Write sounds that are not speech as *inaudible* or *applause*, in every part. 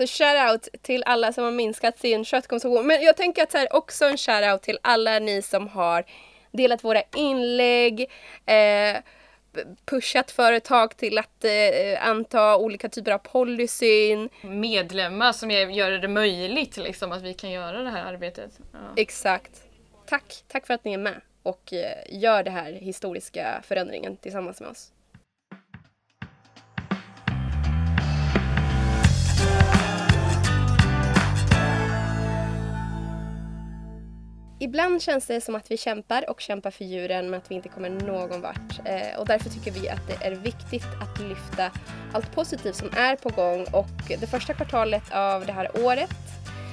Så shoutout till alla som har minskat sin köttkonsumtion. Men jag tänker att så här, också en shoutout till alla ni som har delat våra inlägg, eh, pushat företag till att eh, anta olika typer av policyn. Medlemmar som gör det möjligt liksom, att vi kan göra det här arbetet. Ja. Exakt. Tack, tack för att ni är med och eh, gör den här historiska förändringen tillsammans med oss. Ibland känns det som att vi kämpar och kämpar för djuren men att vi inte kommer någon vart. Eh, och därför tycker vi att det är viktigt att lyfta allt positivt som är på gång och det första kvartalet av det här året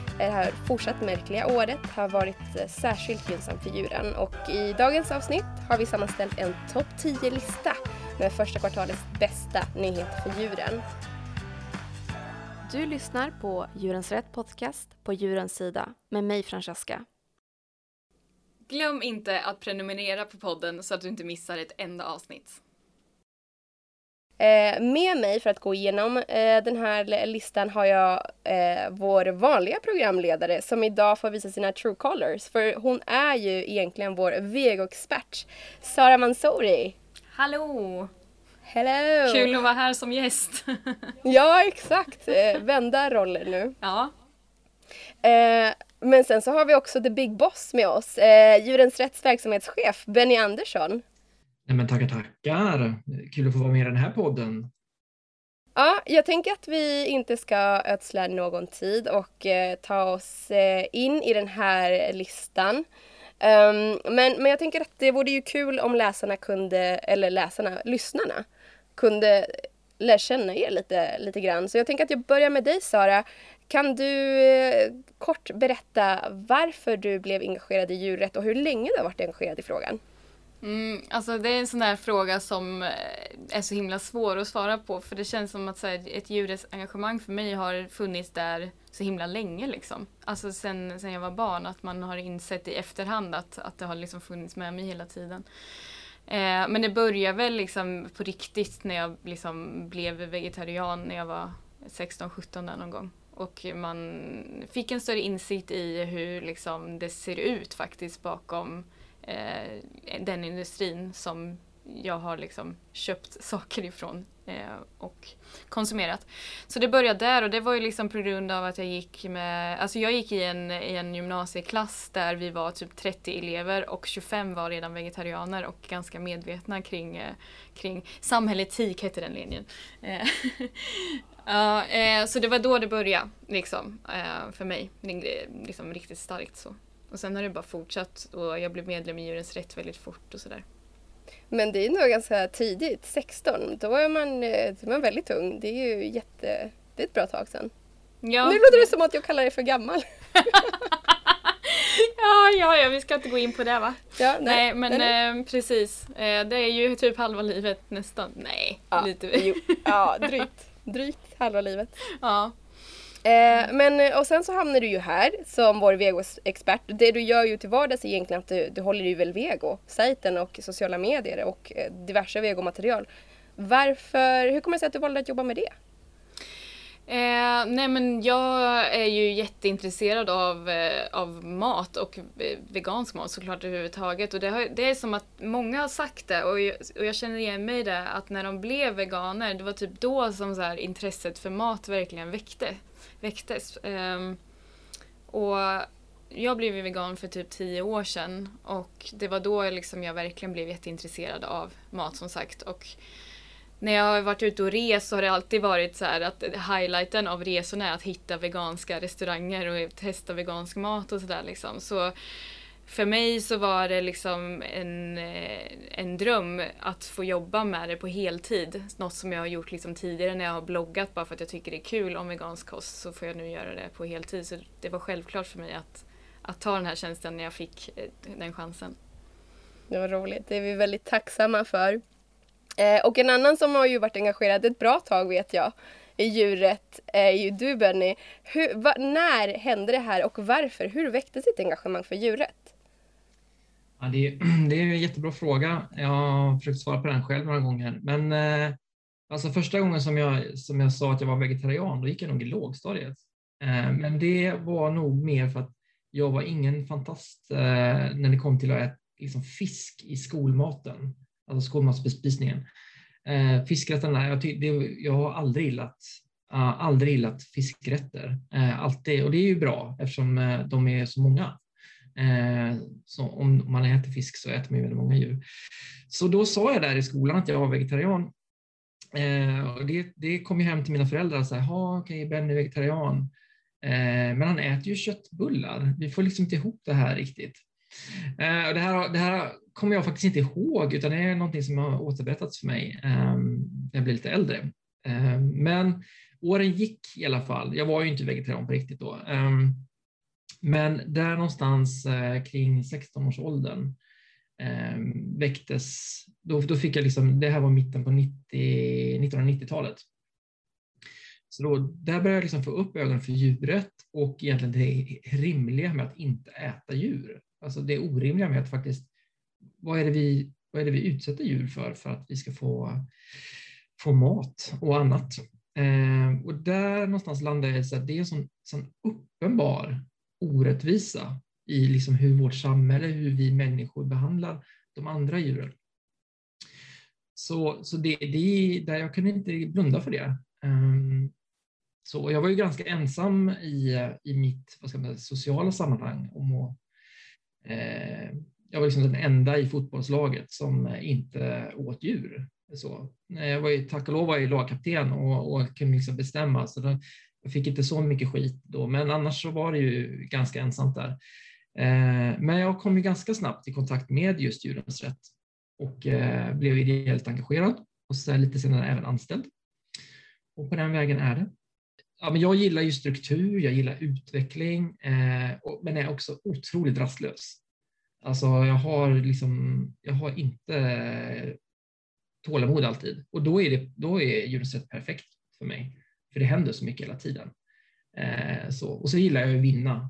eh, det här fortsatt märkliga året har varit eh, särskilt gynnsamt för djuren och i dagens avsnitt har vi sammanställt en topp 10-lista med första kvartalets bästa nyheter för djuren. Du lyssnar på Djurens Rätt Podcast på Djurens Sida med mig Francesca. Glöm inte att prenumerera på podden så att du inte missar ett enda avsnitt. Eh, med mig för att gå igenom eh, den här listan har jag eh, vår vanliga programledare som idag får visa sina true colors. För hon är ju egentligen vår vegoexpert, Sara Mansouri. Hallå! Hello! Kul att vara här som gäst. *laughs* ja, exakt. Vända roller nu. Ja. Eh, men sen så har vi också the big boss med oss, eh, Djurens Rätts verksamhetschef Benny Andersson. Nej, men tackar, tackar. Kul att få vara med i den här podden. Ja, jag tänker att vi inte ska ödsla någon tid och eh, ta oss eh, in i den här listan. Um, men, men jag tänker att det vore ju kul om läsarna kunde, eller läsarna, lyssnarna, kunde lära känna er lite, lite grann. Så jag tänker att jag börjar med dig Sara. Kan du eh, kort berätta varför du blev engagerad i djurrätt och hur länge du har varit engagerad i frågan? Mm, alltså det är en sån där fråga som eh, är så himla svår att svara på för det känns som att så här, ett djurrättsengagemang för mig har funnits där så himla länge liksom. Alltså sen, sen jag var barn, att man har insett i efterhand att, att det har liksom funnits med mig hela tiden. Eh, men det började väl liksom på riktigt när jag liksom blev vegetarian när jag var 16-17 någon gång. Och man fick en större insikt i hur liksom det ser ut faktiskt bakom eh, den industrin som jag har liksom köpt *laughs* saker ifrån eh, och konsumerat. Så det började där och det var ju liksom på grund av att jag gick med, alltså jag gick i en, i en gymnasieklass där vi var typ 30 elever och 25 var redan vegetarianer och ganska medvetna kring, eh, kring samhällsetik hette den linjen. Eh, *laughs* Ja, eh, så det var då det började liksom, eh, för mig. Liksom riktigt starkt så. Och sen har det bara fortsatt och jag blev medlem i Djurens Rätt väldigt fort och sådär. Men det är nog ganska tidigt, 16. Då är man, eh, då är man väldigt ung. Det är ju jätte... Det är ett bra tag sedan. Ja. Nu låter det som att jag kallar dig för gammal. *laughs* ja, ja, ja, vi ska inte gå in på det va? Ja, nej, nej men nej. Eh, precis. Eh, det är ju typ halva livet nästan. Nej, ja, lite. Ja, drygt. Drygt halva livet. Ja. Eh, men, och sen så hamnar du ju här som vår vegoexpert. Det du gör ju till vardags är egentligen att du, du håller i väl vego-sajten och sociala medier och eh, diverse vegomaterial. Varför, hur kommer det sig att du valde att jobba med det? Eh, nej men jag är ju jätteintresserad av, eh, av mat och eh, vegansk mat såklart överhuvudtaget. Och det, har, det är som att många har sagt det och jag, och jag känner igen mig i det att när de blev veganer, det var typ då som så här, intresset för mat verkligen väckte, väcktes. Eh, och jag blev vegan för typ tio år sedan och det var då liksom jag verkligen blev jätteintresserad av mat som sagt. Och när jag har varit ute och rest så har det alltid varit så här att highlighten av resorna är att hitta veganska restauranger och testa vegansk mat och sådär liksom. Så för mig så var det liksom en, eh, en dröm att få jobba med det på heltid. Något som jag har gjort liksom tidigare när jag har bloggat bara för att jag tycker det är kul om vegansk kost så får jag nu göra det på heltid. Så det var självklart för mig att, att ta den här tjänsten när jag fick eh, den chansen. Det var roligt. Det är vi väldigt tacksamma för. Eh, och en annan som har ju varit engagerad ett bra tag vet jag i djuret är ju du Benny. Hur, va, när hände det här och varför? Hur väcktes ditt engagemang för djuret? Ja, det, är, *clears throat* det är en jättebra fråga. Jag har försökt svara på den själv några gånger. Men eh, Alltså första gången som jag, som jag sa att jag var vegetarian, då gick jag nog i lågstadiet. Eh, men det var nog mer för att jag var ingen fantast eh, när det kom till att äta liksom fisk i skolmaten, alltså skolmatsbespisningen. Eh, fiskrätterna, jag, det, jag har aldrig gillat, uh, aldrig gillat fiskrätter. Uh, alltid, och det är ju bra eftersom uh, de är så många. Eh, så om man äter fisk så äter man ju väldigt många djur. Så då sa jag där i skolan att jag var vegetarian. och det, det kom ju hem till mina föräldrar Så här, okej, okay, Benny är vegetarian. men han äter ju köttbullar. Vi får liksom inte ihop det här riktigt. Eh, och det, här, det här kommer jag faktiskt inte ihåg, utan det är någonting som har återberättats för mig eh, när jag blev lite äldre. Eh, men åren gick i alla fall. Jag var ju inte vegetarian på riktigt då. Ehm, men där någonstans eh, kring 16-årsåldern um, ehm, väcktes, då, då fick jag liksom, det här var mitten på 90, 1990-talet. Så då, där började jag liksom få upp ögonen för djuret och egentligen det rimliga med att inte äta djur. Alltså det orimliga med att faktiskt vad är det vi, vad är det vi utsätter djur för för att vi ska få, få mat och annat. Eh, och där någonstans landar jag i att det är en sån, sån uppenbar orättvisa i liksom hur vårt samhälle, hur vi människor behandlar de andra djuren. Så, så det, det där jag kunde inte blunda för det. Um, så jag var ju ganska ensam i, i mitt vad ska man säga, sociala sammanhang om att Eh, jag var liksom den enda i fotbollslaget som inte åt djur. Så, jag var ju, tack och lov var jag lagkapten och, och kunde liksom bestämma, så då, jag fick inte så mycket skit då, men annars så var det ju ganska ensamt där. Eh, men jag kom ju ganska snabbt i kontakt med just djurens rätt och eh, blev ideellt engagerad och sen lite senare även anställd. Och på den vägen är det. Ja, men jag gillar ju struktur, jag gillar utveckling, eh, och, men är också otroligt rastlös. Alltså jag har liksom, jag har inte tålamod alltid och då är, det, då är Unicef perfekt för mig. För det händer så mycket hela tiden. Eh, så, och så gillar jag att vinna.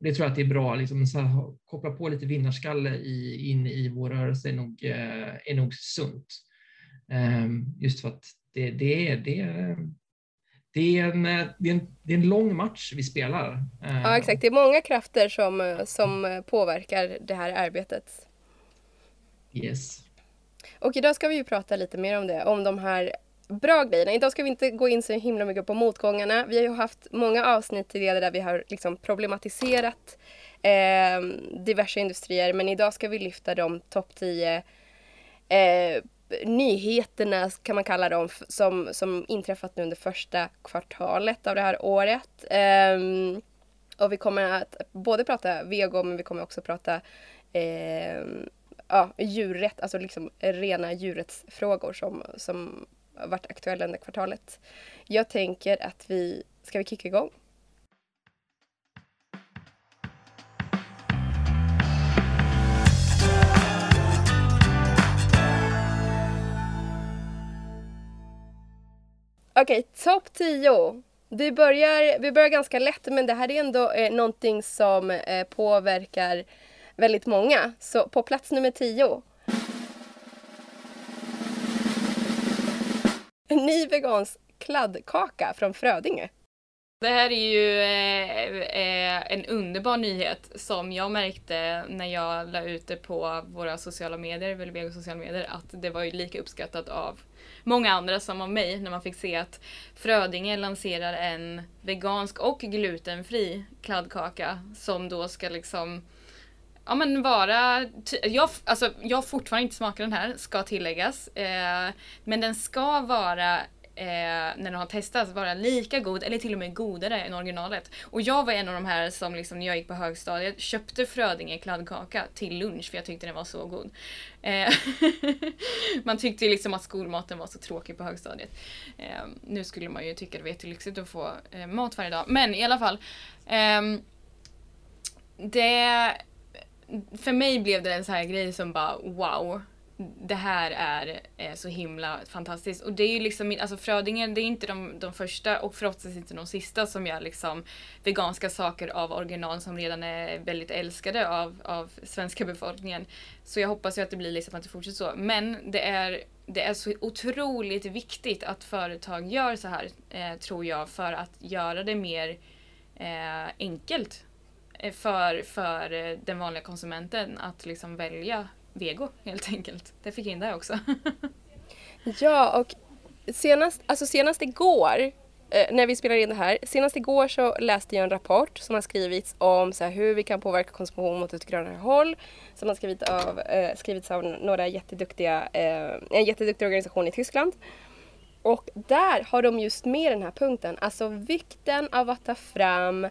Det tror jag att det är bra, liksom, så här, koppla på lite vinnarskalle i, in i vår rörelse är nog, eh, är nog sunt. Eh, just för att det, det, det, det är, en, eh, det, är en, det är en lång match vi spelar. Ja, exakt. Det är många krafter som, som påverkar det här arbetet. Yes. Och idag ska vi ju prata lite mer om det, om de här bra grejerna. Idag ska vi inte gå in så himla mycket på motgångarna. Vi har ju haft många avsnitt tidigare där vi har liksom problematiserat eh, diverse industrier, men idag ska vi lyfta de topp 10 eh, nyheterna kan man kalla dem som, som inträffat nu under första kvartalet av det här året. Um, och vi kommer att både prata vego men vi kommer också prata um, ja, djurrätt, alltså liksom rena djurrättsfrågor som, som varit aktuella under kvartalet. Jag tänker att vi, ska vi kicka igång? Okej, okay, topp 10. Vi börjar, vi börjar ganska lätt men det här är ändå eh, någonting som eh, påverkar väldigt många. Så på plats nummer 10. En ny vegansk kladdkaka från Frödinge. Det här är ju eh, eh, en underbar nyhet som jag märkte när jag la ut det på våra sociala medier, Velvego sociala medier, att det var ju lika uppskattat av många andra som av mig när man fick se att Frödinge lanserar en vegansk och glutenfri kladdkaka som då ska liksom Ja men vara, jag, alltså, jag har fortfarande inte smakat den här, ska tilläggas. Eh, men den ska vara eh, när den har testats vara lika god eller till och med godare än originalet. Och jag var en av de här som liksom, när jag gick på högstadiet köpte Frödinge kladdkaka till lunch för jag tyckte den var så god. Eh, *laughs* man tyckte liksom att skolmaten var så tråkig på högstadiet. Eh, nu skulle man ju tycka det var jättelyxigt att få eh, mat varje dag. Men i alla fall. Ehm, det för mig blev det en sån här grej som bara wow det här är, eh, så himla fantastiskt. Och det är ju liksom, alltså Frödingen, det är inte de, de första och förhoppningsvis inte de sista som gör liksom veganska saker av original som redan är väldigt älskade av, av svenska befolkningen. Så jag hoppas ju att det blir liksom att det fortsätter så. Men det är det är så otroligt viktigt att företag gör så här, eh, tror jag, för att göra det mer eh, enkelt eh, för, för eh, den vanliga konsumenten att liksom välja vego helt enkelt. Det fick in det också. *laughs* ja, och senast, alltså senast igår eh, när vi spelar in det här, senast igår så läste jag en rapport som har skrivits om så här, hur vi kan påverka konsumtion mot ett grönare håll. Som har skrivit av, eh, skrivits av några jätteduktiga, eh, en jätteduktig organisation i Tyskland. Och där har de just med den här punkten, alltså vikten av att ta fram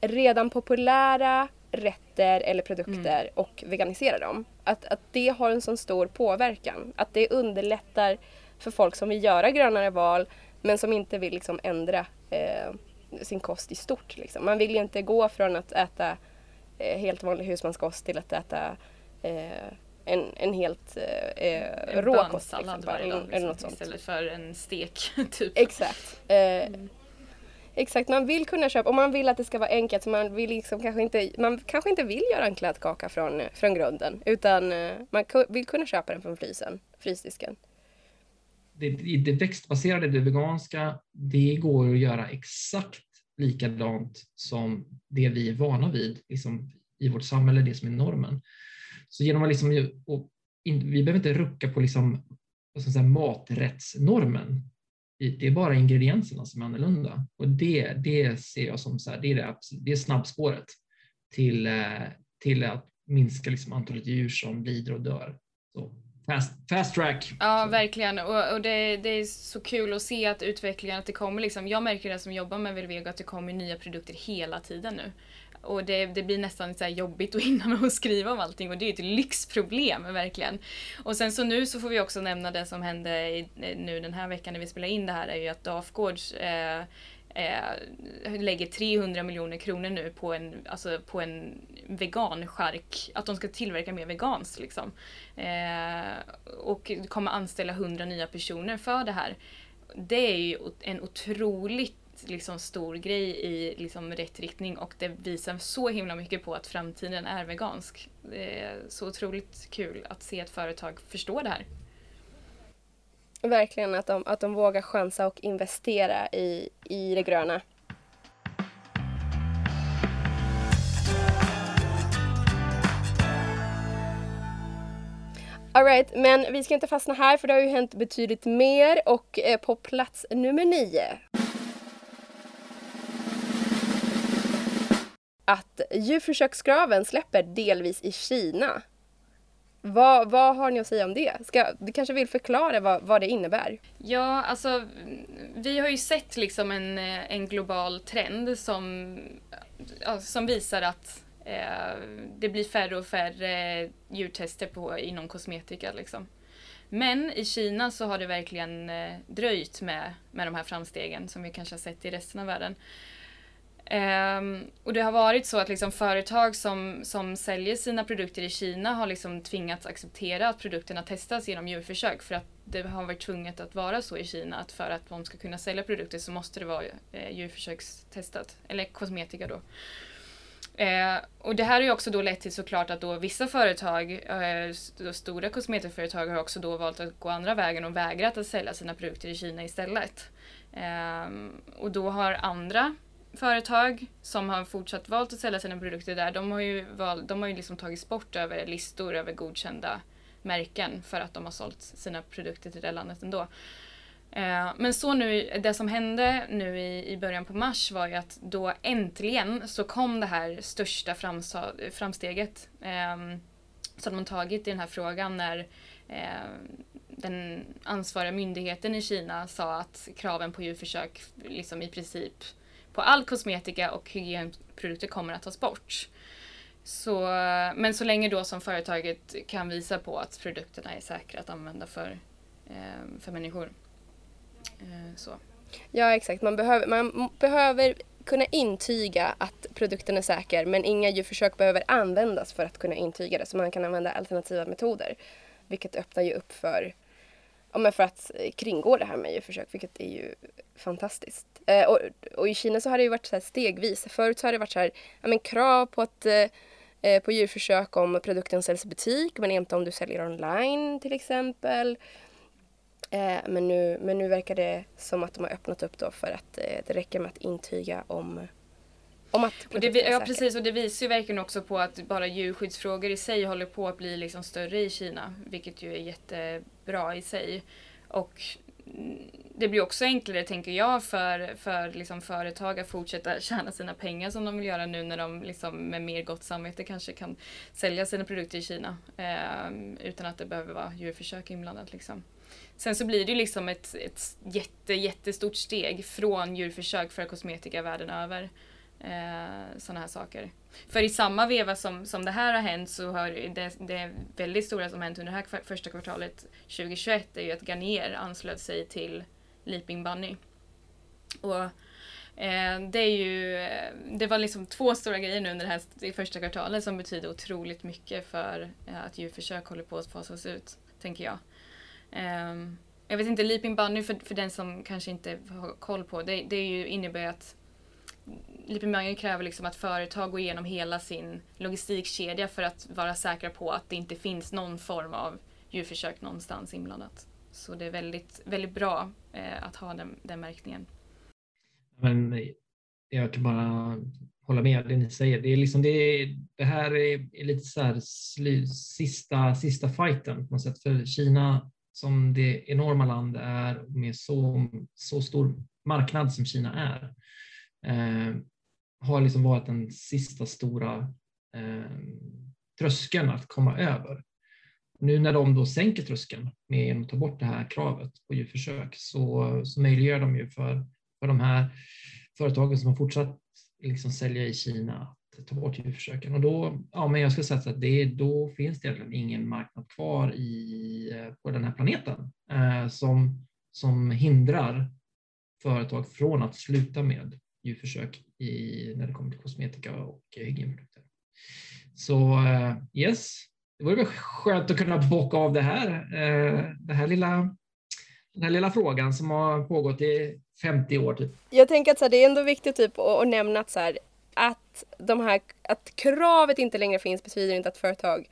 redan populära rätter eller produkter mm. och veganisera dem. Att, att det har en sån stor påverkan. Att det underlättar för folk som vill göra grönare val men som inte vill liksom ändra eh, sin kost i stort. Liksom. Man vill ju inte gå från att äta eh, helt vanlig husmanskost till att äta eh, en, en helt eh, en rå kost. Liksom, dag, liksom, eller något sånt. Istället för en stek. *laughs* typ. Exakt. Eh, mm. Exakt, man vill kunna köpa och man vill att det ska vara enkelt så man vill liksom kanske inte, man kanske inte vill göra en kladdkaka från, från grunden utan eh, man vill kunna köpa den från frysen, frysdisken det, det växtbaserade, det veganska, det går att göra exakt likadant som det vi är vana vid liksom, i vårt samhälle, det som är normen. Så genom att liksom, och in, vi behöver inte rucka på liksom, säga, maträttsnormen. Det är bara ingredienserna som är annorlunda och det, det ser jag som så här, det, är det, det är snabbspåret till, eh, till att minska liksom antalet djur som lider och dör. Så Fast, fast track. Ja, så. verkligen. Och, och det, det, är så kul att se att utvecklingen, att det kommer liksom, jag märker det som jobbar med Velvego att det kommer nya produkter hela tiden nu. Och det, det blir nästan så jobbigt att hinna *laughs* med att skriva om allting och det är ett lyxproblem verkligen. Och sen så nu så får vi också nämna det som hände i, eh, nu den här veckan när vi spelar in det här är ju att Dafgårds eh, eh, lägger 300 miljoner kronor nu på en, alltså på en veganchark, att de ska tillverka mer veganskt liksom. Eh, och kommer anställa 100 nya personer för det här. Det är ju en otroligt liksom, stor grej i liksom, rätt riktning och det visar så himla mycket på att framtiden är vegansk. Det är så otroligt kul att se ett företag förstå det här. Verkligen att de, att de vågar chansa och investera i, i det gröna. Alright, men vi ska inte fastna här för det har ju hänt betydligt mer och på plats nummer nio att djurförsökskraven släpper delvis i Kina. Vad, vad har ni att säga om det? Ska, du kanske vill förklara vad, vad det innebär? Ja, alltså vi har ju sett liksom en, eh, en global trend som, som visar att eh, det blir färre och färre eh, djurtester på, inom kosmetika. Liksom. Men i Kina så har det verkligen eh, dröjt med, med de här framstegen som vi kanske har sett i resten av världen. Um, och det har varit så att liksom företag som, som säljer sina produkter i Kina har liksom tvingats acceptera att produkterna testas genom djurförsök för att det har varit tvunget att vara så i Kina att för att de ska kunna sälja produkter så måste det vara eh, djurförsökstestat, eller kosmetika då. Eh, och det här har ju också då lett till såklart att då vissa företag, eh, stora kosmetikaföretag har också då valt att gå andra vägen och vägrat att sälja sina produkter i Kina istället. Eh, och då har andra företag som har fortsatt valt att sälja sina produkter där, de har ju, val, de har ju liksom tagits bort över listor över godkända märken för att de har sålt sina produkter till det landet ändå. Eh, men så nu, det som hände nu i, i början på mars var ju att då äntligen så kom det här största framsteget eh, som de tagit i den här frågan när eh, den ansvariga myndigheten i Kina sa att kraven på djurförsök liksom i princip på all kosmetika och hygienprodukter kommer att tas bort. Så, men så länge då som företaget kan visa på att produkterna är säkra att använda för, eh, för människor. Eh, så. Ja exakt, man behöver, man behöver kunna intyga att produkten är säker men inga djurförsök behöver användas för att kunna intyga det så man kan använda alternativa metoder. Vilket öppnar ju upp för, ja, men för att kringgå det här med djurförsök vilket är ju fantastiskt. Eh, och, och, i Kina så har det ju varit så stegvis. Förut så har det varit så här, ja, men krav på, att, eh, eh, på djurförsök om produkten säljs i butik men inte om du säljer online till exempel. Eh, men, nu, men nu verkar det som att de har öppnat upp då för att eh, det räcker med att intyga om om att och det, ja precis och det visar ju verkligen också på att bara djurskyddsfrågor i sig håller på att bli liksom större i Kina. Vilket ju är bra i sig. Och det blir också enklare, tänker jag, för, för liksom företag att fortsätta *laughs* tjäna sina pengar som de vill göra nu när de liksom med mer gott samvete kanske kan sälja sina produkter i Kina. Eh, utan att det behöver vara djurförsök inblandat. Liksom. Sen så blir det ju liksom ett, ett jätte, jättestort steg från djurförsök för kosmetika världen över. Eh, sådana här saker. För i samma veva som, som det här har hänt så har det, det väldigt stora som hänt under det här första kvartalet 2021 är ju att Garnier anslöt sig till Leaping Bunny. Och eh, det är ju, eh, det var liksom två stora grejer nu under det här första kvartalet som betyder otroligt mycket för eh, att djurförsök håller på att fasas ut, tänker jag. Eh, jag vet inte, Leaping Bunny för, för den som kanske inte har koll på, det, det är ju, innebär att Lipimangen kräver liksom att företag går igenom hela sin logistikkedja för att vara säkra på att det inte finns någon form av djurförsök någonstans inblandat. Så det är väldigt, väldigt bra eh, att ha den, den märkningen. Men jag kan bara hålla med det ni säger. Det, är liksom det, det här är lite så här sista, sista fighten på något sätt för Kina som det enorma land det är med så, så stor marknad som Kina är eh, har liksom varit den sista stora eh, tröskeln att komma över. Nu när de då sänker tröskeln med att ta bort det här kravet på djurförsök så, så möjliggör de ju för, för de här företagen som har fortsatt liksom sälja i Kina att ta bort djurförsöken. Och då, ja, men jag skulle säga att det, då finns det egentligen ingen marknad kvar i, på den här planeten eh, som, som hindrar företag från att sluta med djurförsök i, när det kommer till kosmetika och hygienprodukter. Så eh, yes, det vore väl skönt att kunna bocka av det här, eh, det här lilla, den här lilla frågan som har pågått i 50 år. Typ. Jag tänker att så här, det är ändå viktigt typ, att, att nämna att, så här, att, de här, att kravet inte längre finns betyder inte att företag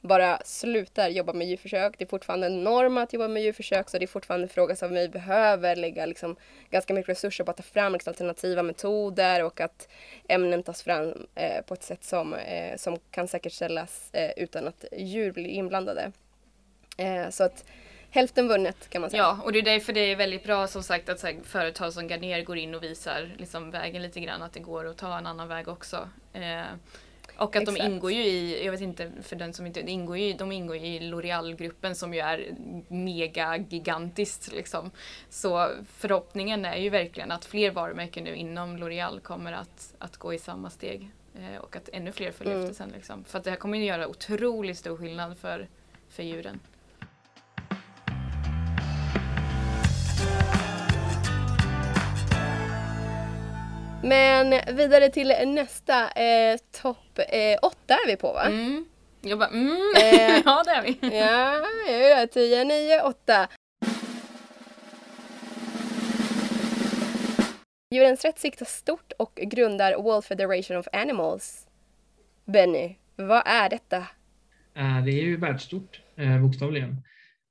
bara slutar jobba med djurförsök. Det är fortfarande en norm att jobba med djurförsök så det är fortfarande en fråga som vi behöver lägga liksom ganska mycket resurser på att ta fram liksom, alternativa metoder och att ämnen tas fram eh, på ett sätt som, eh, som kan säkerställas eh, utan att djur blir inblandade. Eh, så att hälften vunnet kan man säga. Ja, och det är därför det är väldigt bra som sagt att här, företag som Garnier går in och visar liksom, vägen lite grann, att det går att ta en annan väg också. Eh, och att Exakt. de ingår ju i, jag vet inte för den som inte, ingår ju, de ingår ju i L'Oreal-gruppen som ju är mega gigantiskt liksom. Så förhoppningen är ju verkligen att fler varumärken nu inom L'Oreal kommer att, att gå i samma steg. Eh, och att ännu fler följer mm. efter sen liksom. För att det här kommer ju göra otroligt stor skillnad för, för djuren. Men vidare till nästa eh, topp eh, åtta är vi på va? Mm. Jag bara mm, eh, *laughs* ja det är vi. ja, jag är det. 10, 9, 8. Djurens Rätt siktar stort och grundar World Federation of Animals. Benny, vad är detta? Eh, det är ju världsstort, eh, bokstavligen.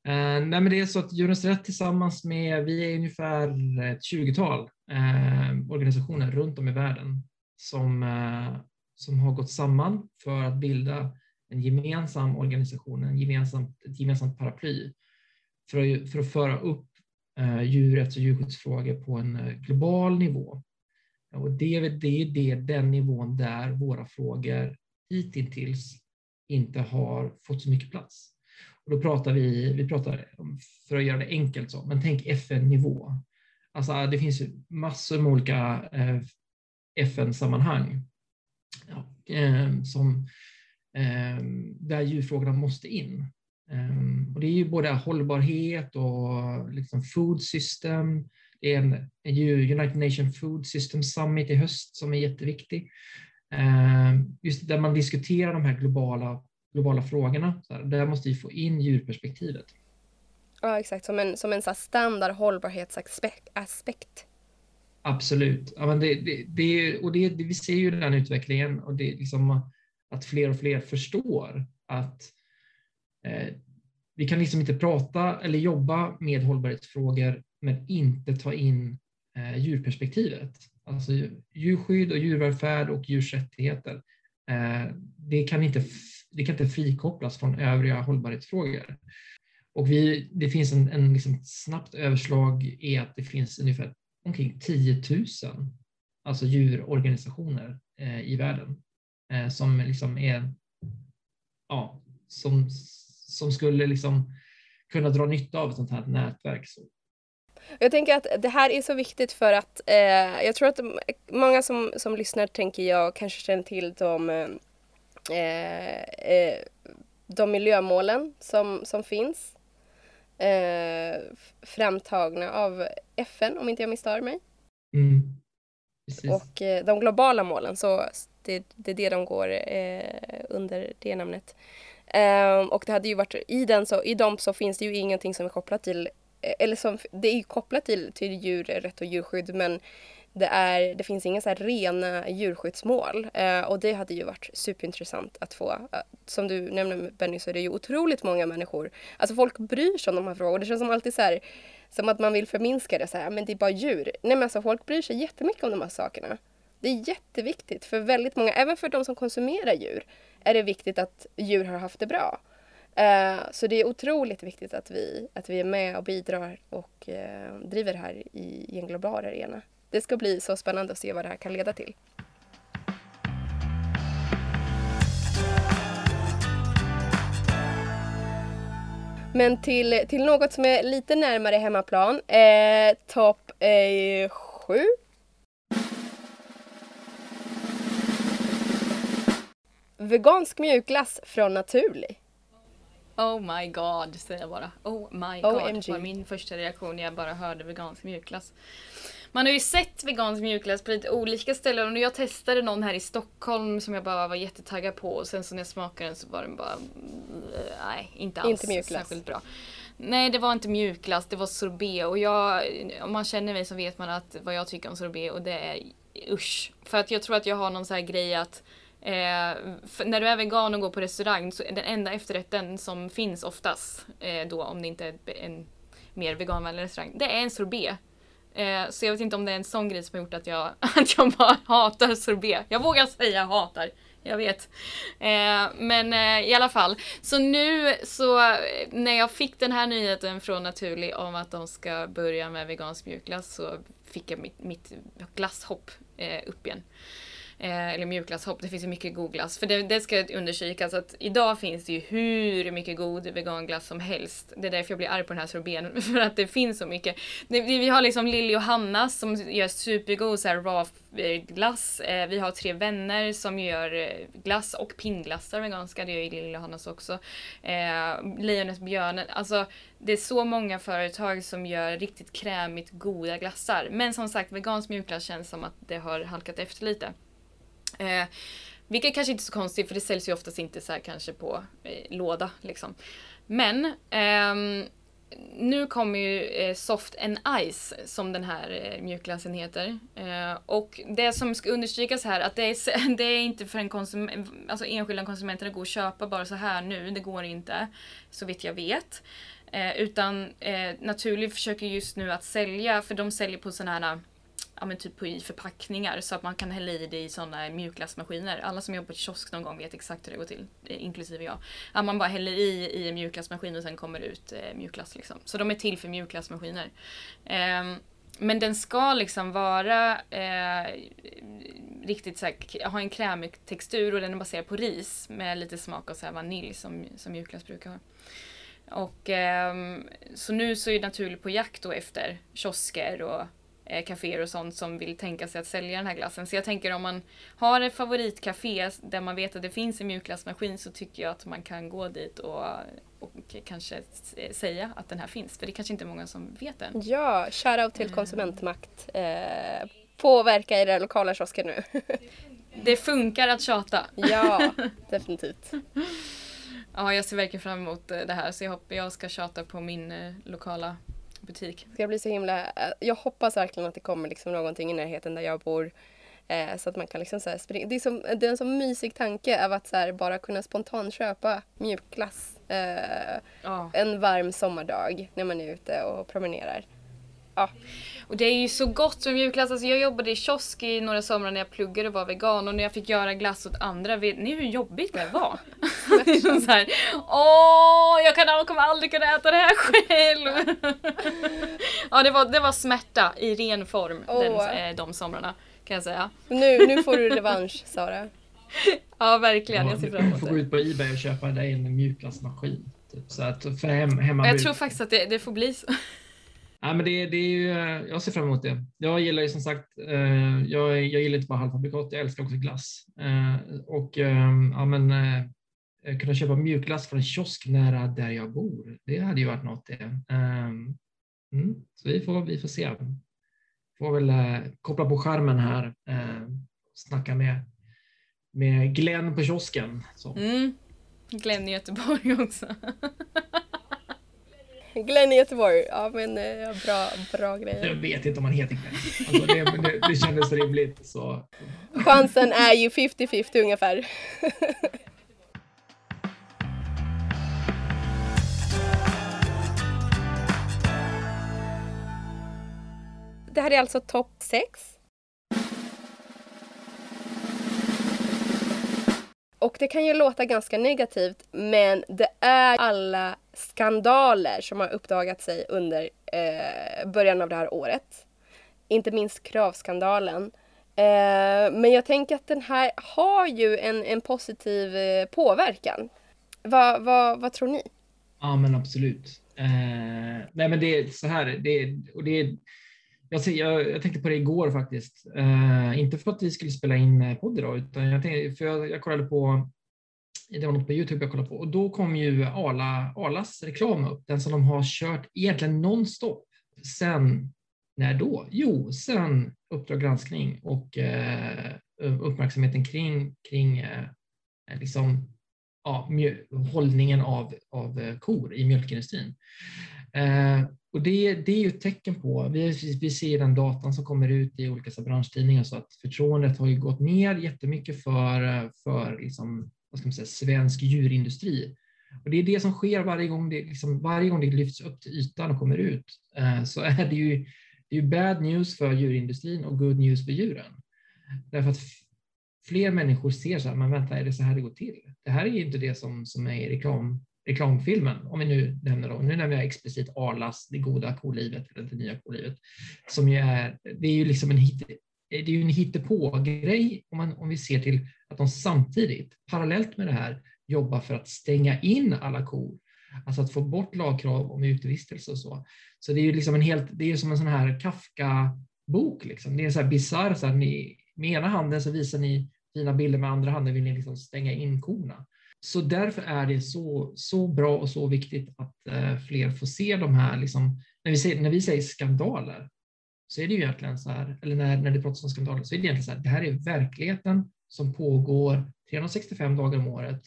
Eh, nej, men det är så att Djurens Rätt tillsammans med, vi är ungefär ett 20-tal eh, organisationer runt om i världen som, eh, som har gått samman för att bilda en gemensam organisation, en gemensam, ett gemensamt paraply för att, för att föra upp eh, djurrätts och djurskyddsfrågor på en eh, global nivå. Eh, och det, det är det, den nivån där våra frågor hittills inte har fått så mycket plats. Och då pratar vi, vi pratar, för att göra det enkelt så, men tänk FN-nivå. Alltså det finns massor med olika eh, FN-sammanhang ja, eh, som, eh, där djurfrågorna måste in. Ehm, och det är ju både hållbarhet och liksom food system. Det är en, United Nations Food System Summit i höst som är jätteviktig. Ehm, just där man diskuterar de här globala, globala frågorna. Så här, där måste vi få in djurperspektivet. Ja, exakt. Som en, som en så standard hållbarhetsaspekt. Absolut. Ja, men det, det, det, och det, vi ser ju den utvecklingen och det liksom att fler och fler förstår att eh, vi kan liksom inte prata eller jobba med hållbarhetsfrågor men inte ta in eh, djurperspektivet. Alltså djurskydd och djurvälfärd och djurs rättigheter. Eh, det, kan inte, det kan inte frikopplas från övriga hållbarhetsfrågor. Och vi, det finns en, en liksom snabbt överslag i att det finns ungefär omkring 10 000 alltså djurorganisationer eh, i världen eh, som liksom är ja, som, som skulle liksom kunna dra nytta av ett sånt här nätverk. Så. Jag tänker att det här är så viktigt för att eh, jag tror att många som, som lyssnar tänker jag kanske känner till de, eh, eh, eh, de miljömålen som, som finns. Eh, framtagna av FN om inte jag misstar mig. Mm. Och eh, de globala målen, så det, det är det de går eh, under det namnet. Um, och det hade ju varit, i, den så, i dem så finns det ju ingenting som är kopplat till, eh, eller som, det är ju kopplat till, till djurrätt och djurskydd men det, är, det finns inga så rena djurskyddsmål. eh, och det hade ju varit superintressant att få. Eh, som du nämnde Benny så är det ju otroligt många människor. Alltså folk bryr sig om de här frågorna. Det känns som alltid så här, som att man vill förminska det så här, men det är bara djur. Nej men alltså folk bryr sig jättemycket om de här sakerna. Det är jätteviktigt för väldigt många, även för de som konsumerar djur är det viktigt att djur har haft det bra. Uh, så det är otroligt viktigt att vi, att vi är med och bidrar och uh, driver det här i, i en global arena. Det ska bli så spännande att se vad det här kan leda till. Men till, till något som är lite närmare hemmaplan. Eh, Topp eh, sju vegansk mjukglass från Naturlig. Oh my god, säger jag bara. Oh my god, OMG. var min första reaktion när jag bara hörde vegansk mjukglass. Man har ju sett vegansk mjukglass på lite olika ställen och jag testade någon här i Stockholm som jag bara var jättetaggad på och sen så när jag smakade den så var den bara nej, inte alls inte mjukglass. särskilt bra. Nej, det var inte mjukglass, det var sorbet och jag, om man känner mig så vet man att vad jag tycker om sorbet och det är usch. För att jag tror att jag har någon sån här grej att Eh, när du är vegan och går på restaurang så är den enda efterrätten som finns oftast, eh, då om det inte är en mer veganvänlig restaurang, det är en sorbet. Eh, så jag vet inte om det är en sån grej som har gjort att jag, *laughs* att jag bara hatar sorbet. Jag vågar säga hatar. Jag vet. Eh, men eh, i alla fall. Så nu så eh, när jag fick den här nyheten från Naturlig om att de ska börja med vegansk mjukglass så fick jag mitt, mitt glasshopp eh, upp igen. Eh, eller mjukglasshopp, det finns ju mycket god glass. För det, det ska undersökas att idag finns det ju hur mycket god veganglass som helst. Det är därför jag blir arg på den här sorbeten, *laughs* för att det finns så mycket. Det, vi har liksom Lilly och Hanna som gör supergod så här raw eh, glass. Eh, vi har tre vänner som gör eh, glass och pinnglassar veganska, det gör ju Lilly och Hannas också. Eh, Lejonet Björnen, alltså det är så många företag som gör riktigt krämigt goda glassar. Men som sagt, vegansk mjukglass känns som att det har halkat efter lite. Eh, vilket kanske inte är så konstigt för det säljs ju oftast inte så här kanske på eh, låda liksom. Men ehm, nu kommer ju eh, Soft and Ice som den här eh, mjukglassen heter. Eh, och det som ska understrykas här att det är, *laughs* det är inte för en konsument, alltså enskilda konsumenter att gå och köpa bara så här nu, det går inte. Så vitt jag vet. Eh, utan eh, Naturligt försöker just nu att sälja, för de säljer på sådana här ja, men typ i förpackningar så att man kan hälla i det i sådana mjukglassmaskiner. Alla som jobbar på kiosk någon gång vet exakt hur det går till, eh, inklusive jag. Att man bara häller i i en mjukglassmaskin och sen kommer det ut eh, mjukglass. Liksom. Så de är till för mjukglassmaskiner. Eh, men den ska liksom vara eh, riktigt så här, ha en krämig textur och den är baserad på ris med lite smak av så vanilj som, som mjukglass brukar ha. Och eh, så nu så är naturligt på jakt då efter kiosker och eh, kaféer och sånt som vill tänka sig att sälja den här glassen. Så jag tänker om man har ett favoritcafé där man vet att det finns en mjukglassmaskin så tycker jag att man kan gå dit och, och kanske säga att den här finns. För det är kanske inte många som vet den. Ja, shoutout till mm. konsumentmakt. Eh, påverka era lokala kiosker nu. *laughs* det funkar att tjata. Ja, *laughs* definitivt. Ja, jag ser verkligen fram emot det här så jag hoppas jag ska tjata på min eh, lokala butik. Det ska bli så himla... Jag hoppas verkligen att det kommer liksom någonting i närheten där jag bor Eh, så att man kan liksom så springa. Det är, som, det är en så mysig tanke av att så bara kunna spontant köpa mjukglass eh, Ja. en varm sommardag när man är ute och promenerar. Ja, Och det är ju så gott med mjukglass. Alltså jag jobbade i kiosk i några somrar när jag pluggade och var vegan och när jag fick göra glass åt andra. Vet ni hur jobbigt det var? *laughs* det så här, Åh, jag kan, kommer aldrig kunna äta det här själv. ja, det var, det var smärta i ren form den, Åh. eh, de somrarna kan jag säga. nu, nu får du revansch Sara. *laughs* Ja, verkligen. Jag ser fram du emot får gå det. ut på Ebay och köpa dig en mjukglassmaskin. Typ, så att för hem, hemma Jag tror faktiskt att det, det får bli så. Nej, men det, det är ju, eh, jag ser fram emot det. Jag gillar ju som sagt, eh, jag, jag gillar inte bara halvfabrikat, jag älskar också glass. Eh, och eh, ja, men, eh, kunna köpa mjukglass från en kiosk nära där jag bor, det hade ju varit något det. Eh, mm, så vi får, vi får se. Får väl eh, koppla på skärmen här eh, snacka med, med Glenn på kiosken. Så. Mm. Glenn i Göteborg också. *laughs* Glenn i Göteborg. Ja men eh, bra, bra Jag grejer. vet inte om han heter Glenn. Alltså, det, det, det kändes rimligt. Så. Chansen är ju 50-50 ungefär. Det här är alltså topp 6. Och det kan ju låta ganska negativt men det är alla skandaler som har uppdagat sig under eh, början av det här året. Inte minst kravskandalen. Eh, men jag tänker att den här har ju en, en positiv eh, påverkan. Vad, va, vad tror ni? Ja, men absolut. Eh, nej, men det är så här. Det, är- och det, är- jag, jag, jag tänkte på det igår faktiskt. Eh, inte för att vi skulle spela in eh, podd idag, utan jag, tänkte, för jag, jag kollade på det var något på Youtube jag kollade på och då kom ju Arla, Arlas reklam upp, den som de har kört egentligen nonstop sen, när då? Jo, sen Uppdrag granskning och eh, uppmärksamheten kring, kring eh, liksom, ja, hållningen av, av eh, kor i mjölkindustrin. Eh, och det, det är ju ett tecken på, vi, vi ser den datan som kommer ut i olika så branschtidningar, så att förtroendet har ju gått ner jättemycket för, för liksom, vad ska man säga, svensk djurindustri. Och det är det som sker varje gång det, liksom, varje gång det lyfts upp till ytan och kommer ut, eh, så är det ju, det är ju bad news för djurindustrin och good news för djuren. Därför att fler människor ser så här, men vänta, är det så här det går till? Det här är ju inte det som, som är i reklam, reklamfilmen, om vi nu nämner dem. nu nämner jag explicit Arlas Det goda kolivet, eller Det nya kolivet, som ju är, det är ju liksom en hit, det är ju en hittepågrej om, man, om vi ser till att de samtidigt, parallellt med det här, jobbar för att stänga in alla kor. Alltså att få bort lagkrav om utevistelse och så. Så det är ju liksom en helt, det är ju som en sån här Kafka-bok. Liksom. Det är så här bisarr, så här, ni, med ena handen så visar ni fina bilder, med andra handen vill ni liksom stänga in korna. Så därför är det så, så bra och så viktigt att eh, fler får se de här, liksom, när, vi säger, när vi säger skandaler, så är det ju egentligen så här, eller när, när det pratas om skandaler, så är det egentligen så här, det här är verkligheten som pågår 365 dagar om året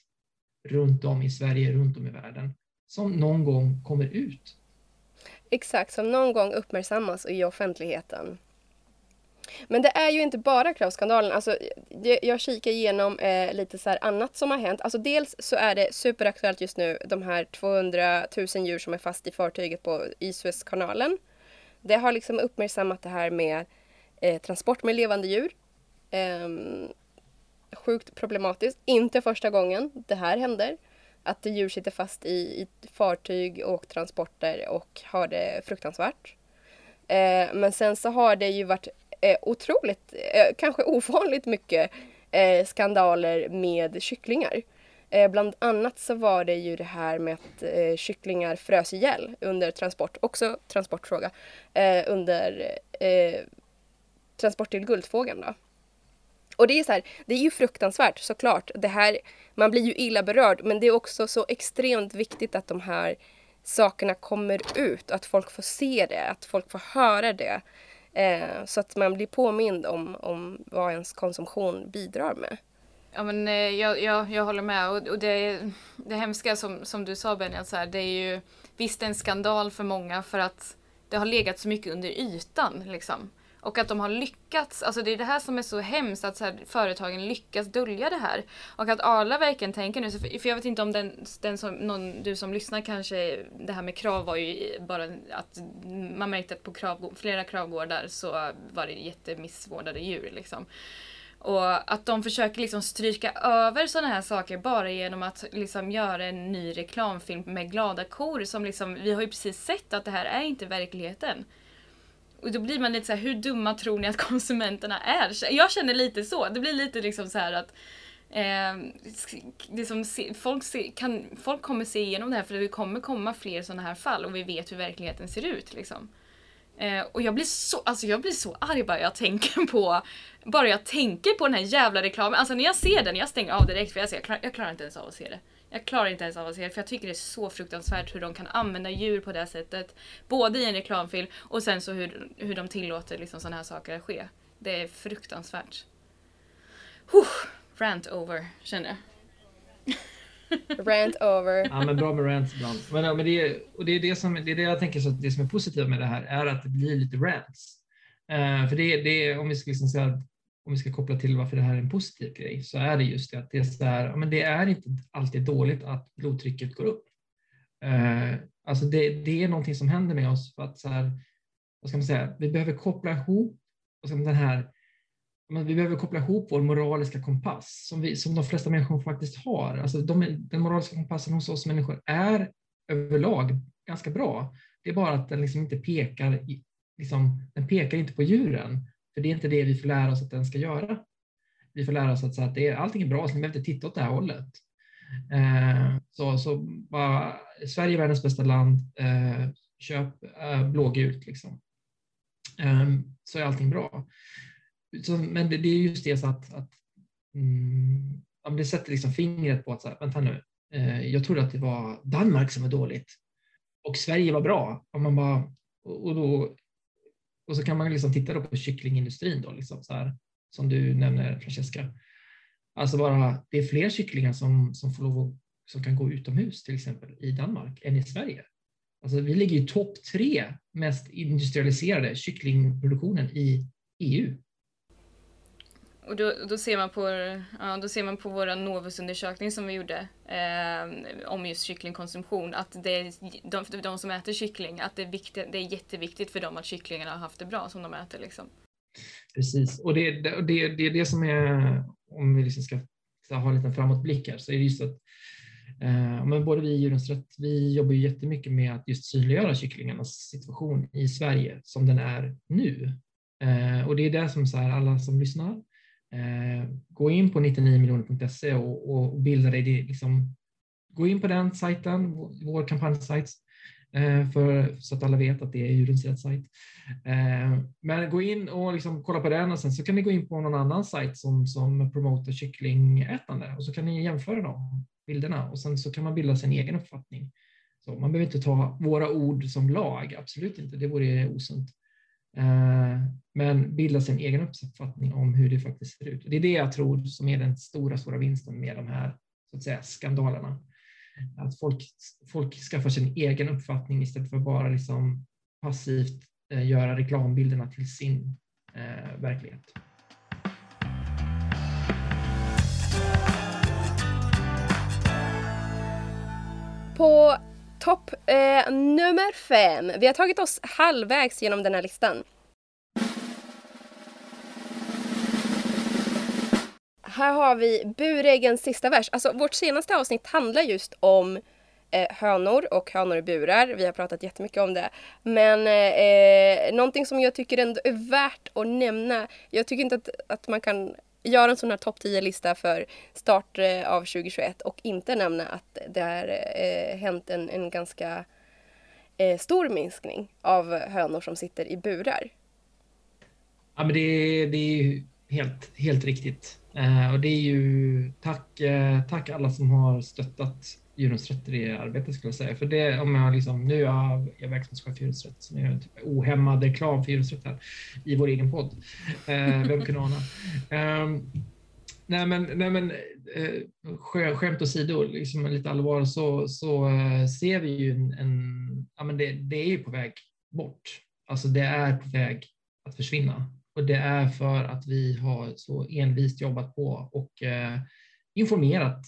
runt om i Sverige, runt om i världen, som någon gång kommer ut. Exakt, som någon gång uppmärksammas i offentligheten. Men det är ju inte bara kravskandalen. Alltså, jag, jag kikar igenom eh, lite så här annat som har hänt. Alltså, dels så är det superaktuellt just nu de här 200 000 djur som är fast i fartyget på i Suezkanalen. Det har liksom uppmärksammat det här med eh, transport med levande djur. Eh, sjukt problematiskt. Inte första gången det här händer. Att djur sitter fast i, i fartyg och transporter och har det fruktansvärt. Eh, men sen så har det ju varit eh, otroligt, eh, kanske ovanligt mycket eh, skandaler med kycklingar. Eh, bland annat så var det ju det här med att eh, kycklingar frös ihjäl under transport, också transportfråga, eh, under eh, transport till Guldfågeln då. Och det är så här, det är ju fruktansvärt såklart. Det här, man blir ju illa berörd men det är också så extremt viktigt att de här sakerna kommer ut, att folk får se det, att folk får höra det. Eh, så att man blir påmind om, om vad ens konsumtion bidrar med. Ja men eh, jag, jag, jag håller med och, och det, det hemska som, som du sa Benny, så här, det är ju visst en skandal för många för att det har legat så mycket under ytan liksom. Och att de har lyckats, alltså det är det här som är så hemskt att så här, företagen lyckas dölja det här. Och att Arla verkligen tänker nu, för jag vet inte om den, den som, någon, du som lyssnar kanske, det här med krav var ju bara att man märkte att på krav, flera kravgårdar så var det jättemissvårdade djur liksom. Och att de försöker liksom stryka över sådana här saker bara genom att liksom göra en ny reklamfilm med glada kor som liksom, vi har ju precis sett att det här är inte verkligheten. Och då blir man lite så här, hur dumma tror ni att *laughs* konsumenterna är? Jag känner lite så. Det blir lite liksom så här att eh, liksom, folk, se, kan, folk kommer se igenom det här för det kommer komma fler sådana här fall och vi vet hur verkligheten ser ut. Liksom. Eh, och jag blir, så, alltså jag blir så arg bara jag tänker på bara jag tänker på den här jävla reklamen. Alltså när jag ser den, jag stänger av direkt för jag, ser, jag, klar, jag klarar inte ens av att se det. Jag klarar inte ens av att se det för jag tycker det är så fruktansvärt hur de kan använda djur på det sättet. Både i en reklamfilm och sen så hur, hur de tillåter liksom sådana här saker att ske. Det är fruktansvärt. Huh, rant over, känner jag. *laughs* Rant over. Ja, men bra med rants ibland. Men, men det, och det, är det, som, det är det jag tänker så att det som är positivt med det här är att det blir lite rants. Uh, för det, det, om vi ska liksom säga om vi ska koppla till varför det här är en positiv grej, så är det just det att det är, så här, men det är inte alltid dåligt att blodtrycket går upp. Eh, alltså det, det, är någonting som händer med oss för att så här, vad ska man säga, vi behöver koppla ihop den här vi behöver koppla ihop vår moraliska kompass som, vi, som de flesta människor faktiskt har. Alltså de, den moraliska kompassen hos oss människor är överlag ganska bra. Det är bara att den liksom inte pekar, i, liksom, den pekar inte på djuren. För det är inte det vi får lära oss att den ska göra. Vi får lära oss att, så att det är, allting är bra, så ni behöver inte titta åt det här hållet. Eh, så, så bara, Sverige är världens bästa land, eh, köp eh, blågult liksom. Eh, så är allting bra så, men det, det, är just det så att, att mm, det sätter liksom fingret på att, så här, vänta nu, eh, jag trodde att det var Danmark som var dåligt och Sverige var bra. Och, man bara, och, då, och så kan man liksom titta då på kycklingindustrin då, liksom så här, som du nämner Francesca. Alltså bara, det är fler kycklingar som, som, får lov som kan gå utomhus till exempel i Danmark än i Sverige. Alltså vi ligger i topp tre mest industrialiserade kycklingproduktionen i EU. Och då, då, ser man på, ja, då ser man på vår Novusundersökning som vi gjorde eh, om just kycklingkonsumtion att det är de, de som äter kyckling, att det är, viktigt, det är jätteviktigt för dem att kycklingarna har haft det bra som de äter. Liksom. Precis, och det, det, det, det är det som är, om vi liksom ska, ska ha en liten framåtblick här, så är det just att eh, men både vi i Djurens Rätt, vi jobbar ju jättemycket med att just synliggöra kycklingarnas situation i Sverige som den är nu. Eh, och det är det som så här, alla som lyssnar Eh, gå in på 99miljoner.se och, och bilda dig. Liksom, gå in på den sajten, vår kampanjsajt, eh, för, så att alla vet att det är djurens sajt. Eh, men gå in och liksom kolla på den och sen så kan ni gå in på någon annan sajt som, som promotar kycklingätande och så kan ni jämföra de bilderna och sen så kan man bilda sin egen uppfattning. Så man behöver inte ta våra ord som lag, absolut inte, det vore osunt. Eh, men bilda sin egen uppfattning om hur det faktiskt ser ut. Det är det jag tror som är den stora, stora vinsten med de här så att säga, skandalerna. Att folk, folk skaffar sin egen uppfattning istället för att bara liksom passivt eh, göra reklambilderna till sin eh, verklighet. På Topp eh, nummer fem. Vi har tagit oss halvvägs genom den här listan. Här har vi buräggens sista vers. Alltså vårt senaste avsnitt handlar just om eh, hönor och hönor i burar. Vi har pratat jättemycket om det. Men eh, eh någonting som jag tycker ändå är värt att nämna. Jag tycker inte att, att man kan göra en sån här topp 10-lista för start eh, av 2021 och inte nämna att det har eh, hänt en, en ganska eh, stor minskning av hönor som sitter i burar. Ja, men det, det är helt, helt riktigt. Eh, och det är ju tack, eh, tack alla som har stöttat djurens rätter i arbetet skulle jag säga. För det, om jag liksom, nu är jag verksamhetschef för djurens rätt, så nu är jag typ ohämmad reklam för djurens rätt här i vår egen podd. Eh, vem kunde ana? Eh, nej men, nej men eh, skämt åsido, liksom lite allvar, så, så eh, ser vi ju en, en ja men det, det är ju på väg bort. Alltså det är på väg att försvinna. Och det är för att vi har så envist jobbat på och eh, informerat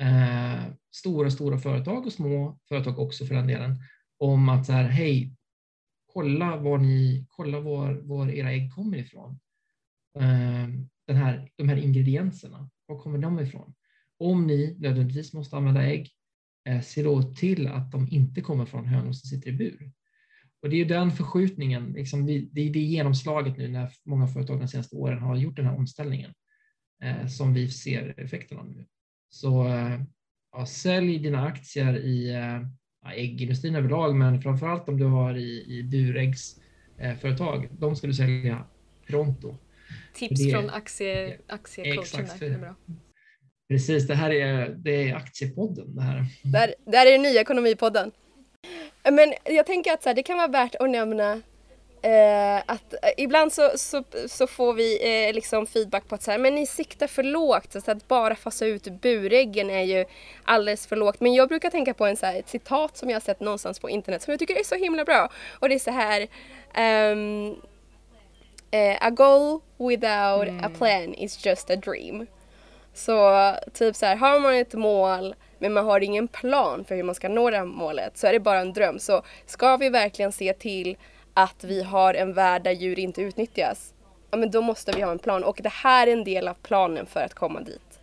eh, stora, stora företag och små företag också för den delen om att så här, hej, kolla var, ni, kolla var, var era ägg kommer ifrån. Eh, den här, de här ingredienserna, var kommer de ifrån? Om ni nödvändigtvis måste använda ägg, eh, se då till att de inte kommer från hönor som sitter i bur. Och det är den förskjutningen, liksom, det är det genomslaget nu när många företag de senaste åren har gjort den här omställningen eh, som vi ser effekterna av nu. Så eh, ja, sälj dina aktier i ja, äggindustrin överlag, men framförallt om du har i, i buräggsföretag, de ska du sälja pronto. Tips det, från aktie, aktiecoachen. Där. bra. Precis, det här är, det är Aktiepodden. Det här. Där, där är den nya Ekonomipodden. Men jag tänker att så här, det kan vara värt att nämna eh, att eh, ibland så, så, så, får vi eh, liksom feedback på att så här, men ni siktar för lågt. Så att bara fasa ut buräggen är ju alldeles för lågt. Men jag brukar tänka på en, så här, ett citat som jag har sett någonstans på internet som jag tycker är så himla bra. Och det är så här um, A goal without mm. a plan is just a dream. Så typ så här, har man ett mål men man har ingen plan för hur man ska nå det här målet så är det bara en dröm. Så ska vi verkligen se till att vi har en värld där djur inte utnyttjas, ja men då måste vi ha en plan och det här är en del av planen för att komma dit.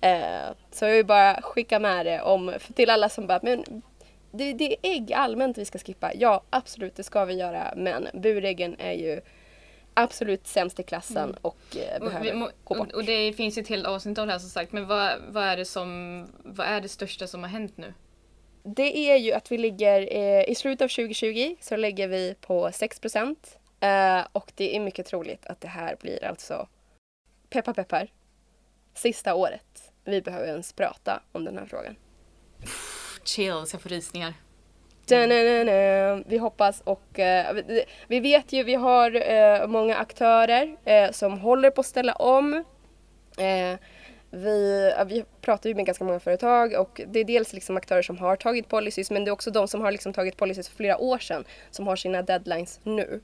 Eh, så jag vill bara skicka med det om, till alla som bara, men det, det är ägg allmänt vi ska skippa. Ja, absolut det ska vi göra men buräggen är ju absolut sämst i klassen mm. och eh, behöver och, gå bort. Och det finns ju ett helt avsnitt av det här som sagt, men vad, vad, är det som, vad är det största som har hänt nu? Det är ju att vi ligger, eh, i slutet av 2020 så lägger vi på 6 procent eh, och det är mycket troligt att det här blir alltså, peppar peppar, sista året vi behöver ens prata om den här frågan. Chills, jag får rysningar. Vi hoppas och uh, vi, vet ju, vi har många aktörer som håller på att ställa om. Vi, vi pratar ju med ganska många företag och det är dels liksom aktörer som har tagit policies men det är också de som har liksom tagit policies för flera år sedan som har sina deadlines nu.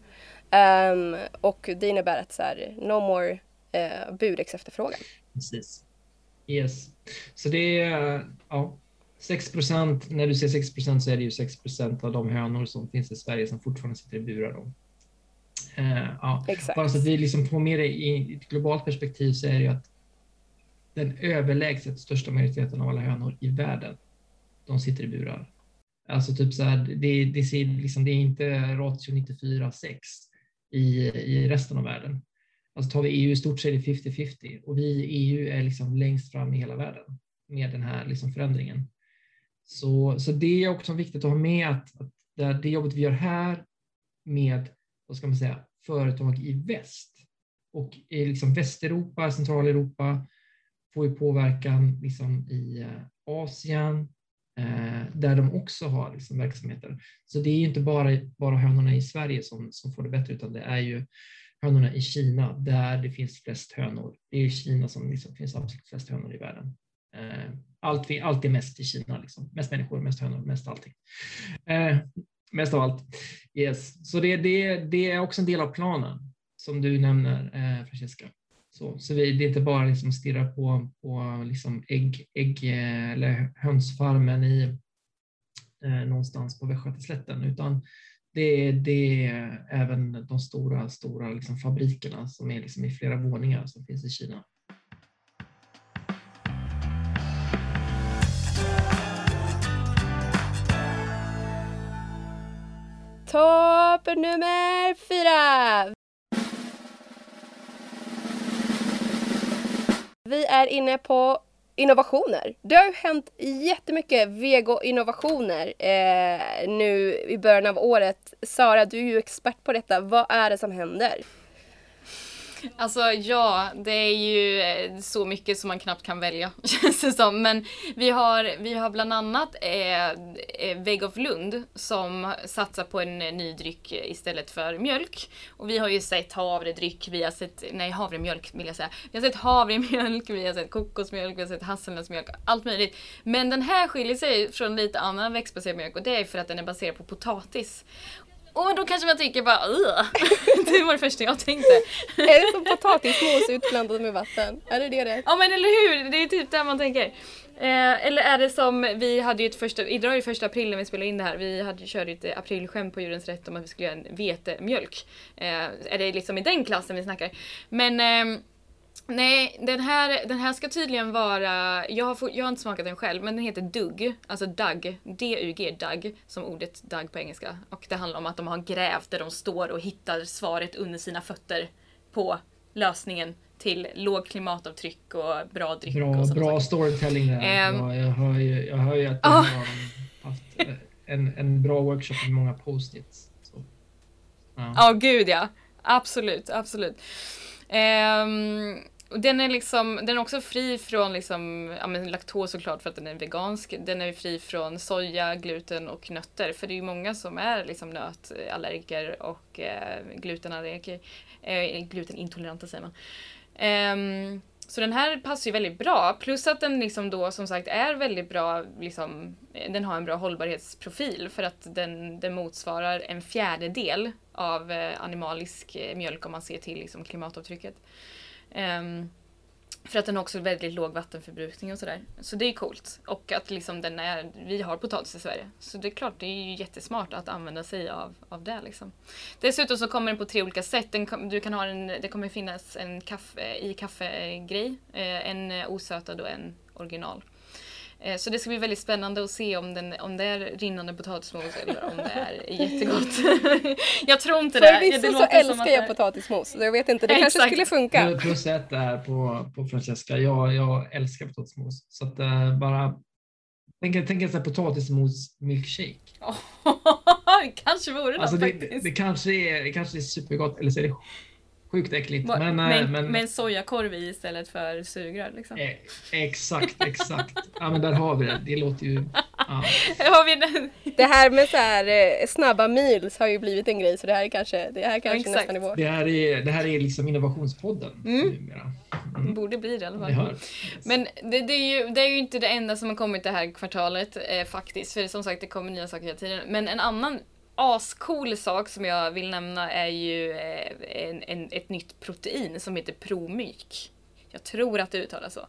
Um, och det innebär att så här, no more uh, burex efterfrågan. Precis. Yes. Så det är, ja, 6 procent, när du säger 6 procent så är det ju 6 procent av de hönor som finns i Sverige som fortfarande sitter i burar. Då. Eh, ja. Exakt. Bara så att vi liksom får med det i ett globalt perspektiv så är det ju att den överlägset största majoriteten av alla hönor i världen, de sitter i burar. Alltså typ så här, det, det, ser liksom, det är inte ratio 94-6 i, i resten av världen. Alltså tar vi EU i stort så är det 50-50 och vi i EU är liksom längst fram i hela världen med den här liksom förändringen. Så, så det är också viktigt att ha med att, att det, det jobbet vi gör här med vad ska man säga, företag i väst och i liksom Västeuropa, Centraleuropa får ju påverkan liksom i eh, Asien eh, där de också har liksom verksamheter. Så det är inte bara, bara hönorna i Sverige som, som får det bättre utan det är ju hönorna i Kina där det finns flest hönor. Det är i Kina som liksom finns absolut flest hönor i världen. Eh, allt, allt är mest i Kina, liksom. mest människor, mest hönor, mest allting. Eh, mest av allt. Yes. Så det, det, det är också en del av planen som du nämner, eh, Francesca. Så, så vi, det är inte bara liksom stirra på, på liksom ägg, ägg eh, eller hönsfarmen i, eh, någonstans på Västgötaslätten, utan det, det är även de stora, stora liksom fabrikerna som är liksom i flera våningar som finns i Kina. Topp nummer fyra! Vi är inne på innovationer. Det har ju hänt jättemycket vego-innovationer eh, nu i början av året. Sara, du är ju expert på detta. Vad är det som händer? Alltså ja, det är ju eh, så mycket som man knappt kan välja *laughs* känns det som. Men vi har, vi har bland annat eh, eh Vägg of Lund som satsar på en eh, ny dryck istället för mjölk. Och vi har ju sett havredryck, vi har sett, nej havremjölk vill jag säga. Vi har sett havremjölk, vi har sett kokosmjölk, vi har sett hasselnötsmjölk, allt möjligt. Men den här skiljer sig från lite annan växtbaserad mjölk och det är för att den är baserad på potatis. Och då kanske man tänker bara Ugh. *laughs* Det var det första jag tänkte. Är det som potatismos utblandat med vatten? Är det det det är? Ja men eller hur, det är typ det man tänker. Eh, eller är det som, vi hade ju ett första, idag är det första april när vi spelar in det här, vi hade, körde ju ett aprilskämt på Djurens Rätt om att vi skulle göra en vetemjölk. Eh, är det liksom i den klassen vi snackar? Men eh, Nej, den här, den här ska tydligen vara, jag har, jag har inte smakat den själv, men den heter Dug, alltså Dug, D-U-G, Dug, som ordet Dug på engelska. Och det handlar om att de har grävt där de står och hittar svaret under sina fötter på lösningen till låg klimatavtryck och bra dryck Bra, och bra storytelling där. Ehm. ja, jag, hör ju, jag hör ju att du Ah. har haft eh, en, en bra workshop med många post-its. Ja. Ja, gud ja. Absolut, absolut. Um, och den är liksom, den är också fri från liksom, ja, men laktos såklart för att den är vegansk. Den är fri från soja, gluten och nötter. För det är ju många som är liksom nötallergiker och eh, glutenallergiker. Eh, glutenintoleranta säger man. Um, så den här passar ju väldigt bra. Plus att den liksom då som sagt är väldigt bra, liksom, den har en bra hållbarhetsprofil för att den, den motsvarar en fjärdedel av eh, animalisk eh, mjölk om man ser till liksom, klimatavtrycket. Um, för att den har också väldigt låg vattenförbrukning och sådär. Så det är coolt. Och att liksom den är, vi har potatis i Sverige. Så det är klart, det är ju jättesmart att använda sig av, av det. Liksom. Dessutom så kommer den på tre olika sätt. Den, du kan ha en, det kommer finnas en kaffe, i kaffegrej, eh, en osötad och en original. Eh, Så det ska bli väldigt spännande att se om, den, om det är rinnande potatismos eller om det är jättegott. *laughs* jag tror inte det. Förvisso det så älskar jag det- potatismos. så Jag vet inte, det *laughs* kanske Exakt. skulle funka. Plus- Plus ett där på, på Francesca. Jag, jag älskar potatismos. Så att eh, bara tänk, tänk en sån här potatismos milkshake. *laughs* kanske vore Alltså det det, faktiskt. det, det, kanske är, det kanske är supergott eller så är det sjukt äckligt. Va- Men, eh, men, med en sojakorv i istället för sugrör liksom. eh, exakt, exakt. Ja men där har vi det. Det låter ju... Ja. *laughs* Har vi den? Det här med så här, eh, snabba meals har ju blivit en grej så det här är kanske, det här är kanske Exakt. nästa nivå. Det, här är, det här är liksom innovationspodden Mm. numera. Mm. Borde bli det i alla fall. Men det, det, är ju, det är ju inte det enda som har kommit det här kvartalet eh, faktiskt. För som sagt, det kommer nya saker hela tiden. Men en annan ascool sak som jag vill nämna är ju eh, en, en, ett nytt protein som heter Promyk. Jag tror att det uttalas så.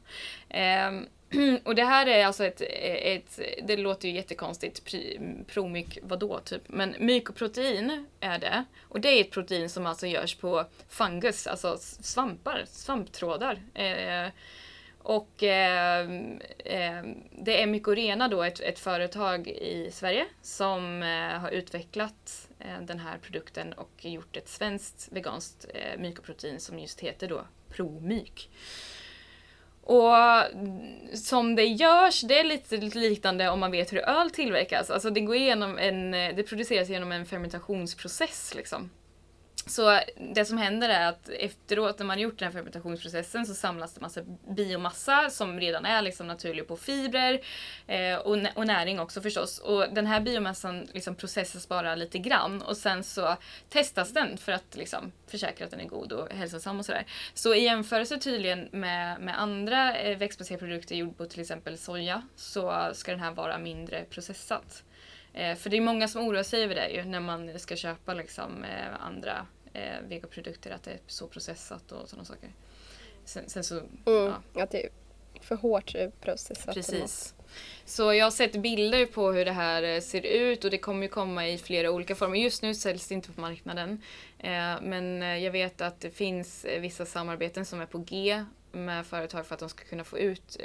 Ehm, *clears throat* och det här är alltså ett, ett det låter ju jättekonstigt, promyk vadå typ, men mykoprotein är det. Och det är ett protein som alltså görs på fungus, alltså svampar, svamptrådar. Eh, och eh, eh, det är Mycorena då, ett, ett företag i Sverige som eh, har utvecklat eh, den här produkten och gjort ett svenskt veganskt eh, mykoprotein som just heter då Promyk. Och som det görs, det är lite liknande om man vet hur öl tillverkas. Alltså det går igenom en, eh, det produceras genom en fermentationsprocess liksom. Så det som händer är att efteråt när man har gjort den här fermentationsprocessen så samlas det massa biomassa som redan är liksom naturlig på fibrer eh, och, nä- och näring också förstås. Och den här biomassan liksom processas bara lite grann och sen så testas den för att liksom försäkra att den är god och hälsosam och sådär. Så i jämförelse tydligen med, med andra eh, växtbaserade produkter gjord på till exempel soja så ska den här vara mindre processat. Eh, för det är många som oroar sig över det ju när man ska köpa liksom, eh, andra eh, vegoprodukter, att det är så processat och sådana saker. Sen, sen så, Mm, ja, Att det är för hårt processat. precis. Så jag har sett bilder på hur det här eh, ser ut och det kommer ju komma i flera olika former. Just nu säljs det inte på marknaden. Eh, men eh, jag vet att det finns vissa samarbeten som är på G med företag för att de ska kunna få ut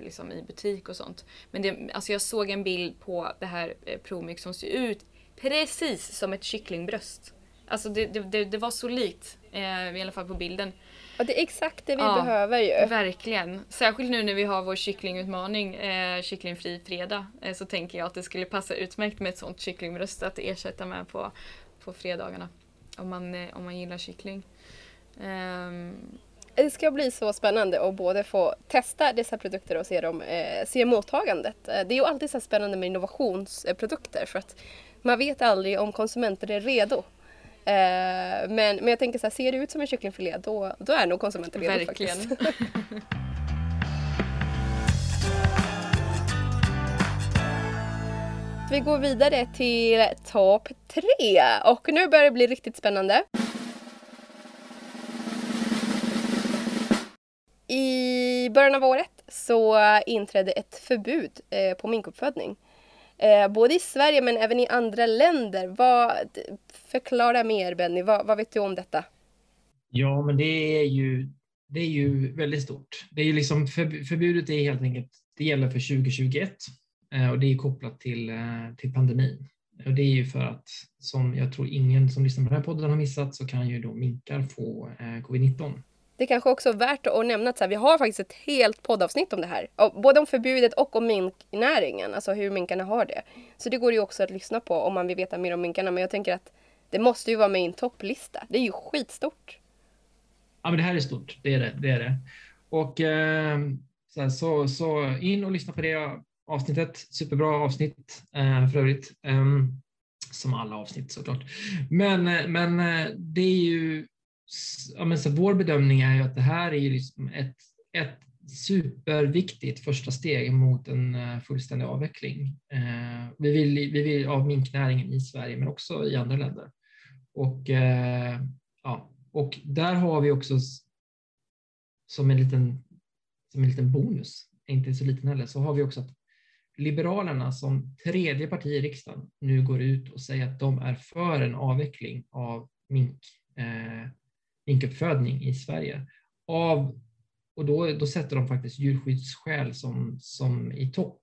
liksom i butik och sånt. Men det, alltså jag såg en bild på det här Promix som ser ut precis som ett kycklingbröst. Alltså det, det, det, var så likt, eh, i alla fall på bilden. Ja, det är exakt det vi Ja. behöver ju. Verkligen. Särskilt nu när vi har vår kycklingutmaning, eh, kycklingfri fredag, eh, så tänker jag att det skulle passa utmärkt med ett sånt kycklingbröst att ersätta med på, på fredagarna. Om man, eh, om man gillar kyckling. Ehm, Det ska bli så spännande att både få testa dessa produkter och se, dem, eh, se mottagandet. Eh, Det är ju alltid så spännande med innovationsprodukter för att man vet aldrig om konsumenter är redo. Eh, men, men jag tänker så här, ser det ut som en kycklingfilé då, då är nog konsumenter redo verkligen. faktiskt. *laughs* vi går vidare till topp tre. Och nu börjar det bli riktigt spännande. I början av året så inträdde ett förbud eh, på minkuppfödning. Eh, både i Sverige men även i andra länder. Vad, förklara mer Benny, vad, vad vet du om detta? Ja, men det är ju, det är ju väldigt stort. Det är ju liksom förbudet är helt enkelt, det gäller för 2021 eh, och det är kopplat till, eh, till pandemin. Och det är ju för att, som jag tror ingen som lyssnar på den här podden har missat, så kan ju då minkar få eh, covid-19. Det är kanske också är värt att nämna att så här, vi har faktiskt ett helt poddavsnitt om det här. Både om förbudet och om minknäringen, alltså hur minkarna har det. Så det går ju också att lyssna på om man vill veta mer om minkarna. Men jag tänker att det måste ju vara med i en topplista. Det är ju skitstort. Ja, men det här är stort. Det är det. det, är det. Och eh, så, här, så, så, in och lyssna på det avsnittet. Superbra avsnitt eh, för övrigt. Eh, som alla avsnitt såklart. Men, eh, men eh, det är ju ja, men så vår bedömning är ju att det här är ju liksom ett, ett superviktigt första steg mot en eh, fullständig avveckling. Eh, vi, vill, vi vill av minknäringen i Sverige men också i andra länder. Och, eh, ja, och där har vi också som en liten, som en liten bonus, inte så liten heller, så har vi också att Liberalerna som tredje parti i riksdagen nu går ut och säger att de är för en avveckling av mink, eh, minkuppfödning i Sverige. Av, och då, då sätter de faktiskt djurskyddsskäl som, som i topp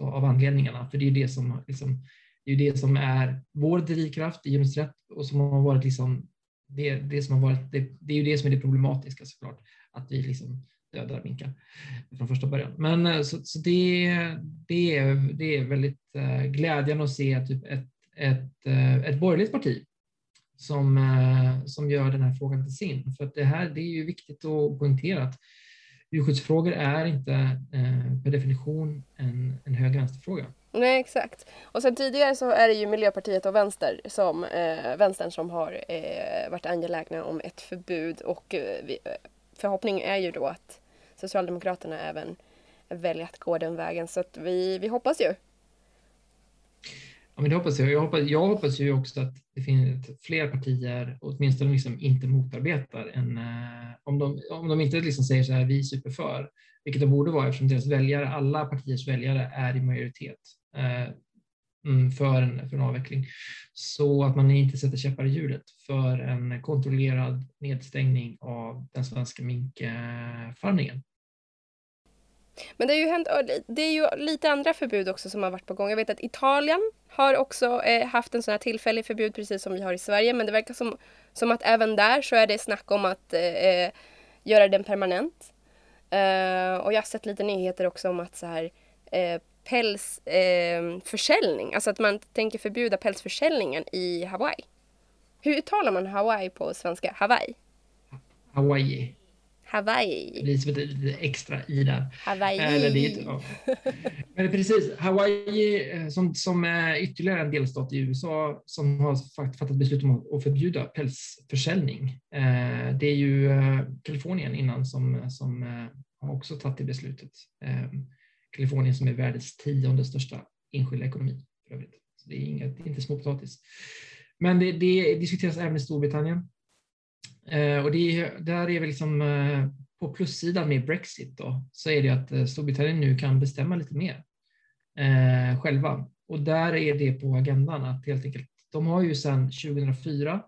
av anledningarna, för det är det som, liksom, det är det som är vår drivkraft i djurrätt och som har varit liksom, det, det, som har varit, det, det, är ju det som är det problematiska såklart, att vi liksom dödar minkar från första början. Men eh, så, så det, det, är, det är väldigt eh, glädjande att se typ ett, ett, eh, ett borgerligt parti som, eh, som gör den här frågan till sin. För att det här det är ju viktigt att poängtera att djurskyddsfrågor är inte eh, per definition en, en hög vänsterfråga. Nej, exakt. Och sen tidigare så är det ju Miljöpartiet och Vänster som, eh, Vänstern som har eh, varit angelägna om ett förbud och eh, vi, eh, förhoppningen är ju då att Socialdemokraterna även väljer att gå den vägen. Så att vi, vi hoppas ju Ja, men det hoppas jag. Jag hoppas, jag hoppas ju också att det finns fler partier, åtminstone liksom inte motarbetar en, eh, om, de, om de inte liksom säger så här, vi är superför, vilket de borde vara eftersom deras väljare, alla partiers väljare är i majoritet eh, mm, för, en, för en avveckling. Så att man inte sätter käppar i hjulet för en kontrollerad nedstängning av den svenska minkfarmningen. Men det, är ju hänt, det är ju lite andra förbud också som har varit på gång. Jag vet att Italien har också eh, haft en sån här tillfällig förbud precis som vi har i Sverige. Men det verkar som, som att även där så är det snack om att eh, eh göra den permanent. Eh, och jag har sett lite nyheter också om att så här eh, pälsförsäljning, ehm, eh, alltså att man tänker förbjuda pälsförsäljningen i Hawaii. Hur uttalar man Hawaii på svenska? Hawaii? Hawaii. Hawaii. Det blir som lite extra i där. Hawaii. Eller dit, ja. Men precis, Hawaii eh, som, som är ytterligare en delstat i USA som har fattat beslut om att förbjuda pälsförsäljning. Eh, det är ju eh, Kalifornien innan som, som har också tagit det beslutet. Kalifornien som är världens tionde största enskilda ekonomi för övrigt. Så det är, inget, det inte småpotatis. Men det, det diskuteras även i Storbritannien. Eh, och det, där är väl liksom eh, på plussidan med Brexit då, så är det att eh, Storbritannien nu kan bestämma lite mer eh, själva. Och där är det på agendan att helt enkelt, de har ju sedan 2004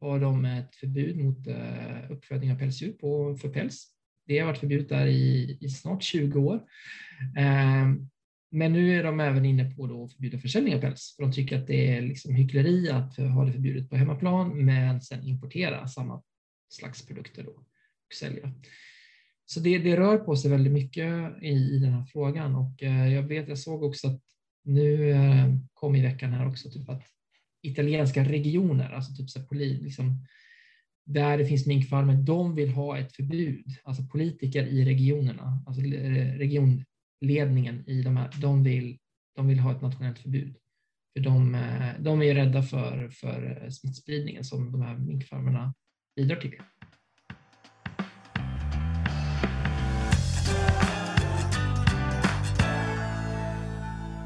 har de ett förbud mot eh, uppfödning av pälsdjur på, för päls. Det har varit förbjudet där i, i snart 20 år. Eh, men nu är de även inne på att förbjuda försäljning av päls, för de tycker att det är liksom hyckleri att ha det förbjudet på hemmaplan, men sen importera samma slags produkter då och sälja. Så det, det rör på sig väldigt mycket i, i den här frågan och eh, jag vet, jag såg också att nu eh, kom i veckan här också typ att italienska regioner, alltså typ så poli, liksom, där det finns minkfarmer, de vill ha ett förbud. Alltså politiker i regionerna, alltså eh, regionledningen i de här, de vill, de vill ha ett nationellt förbud. För de, eh, de är rädda för, för smittspridningen som de här minkfarmerna bidrar till det.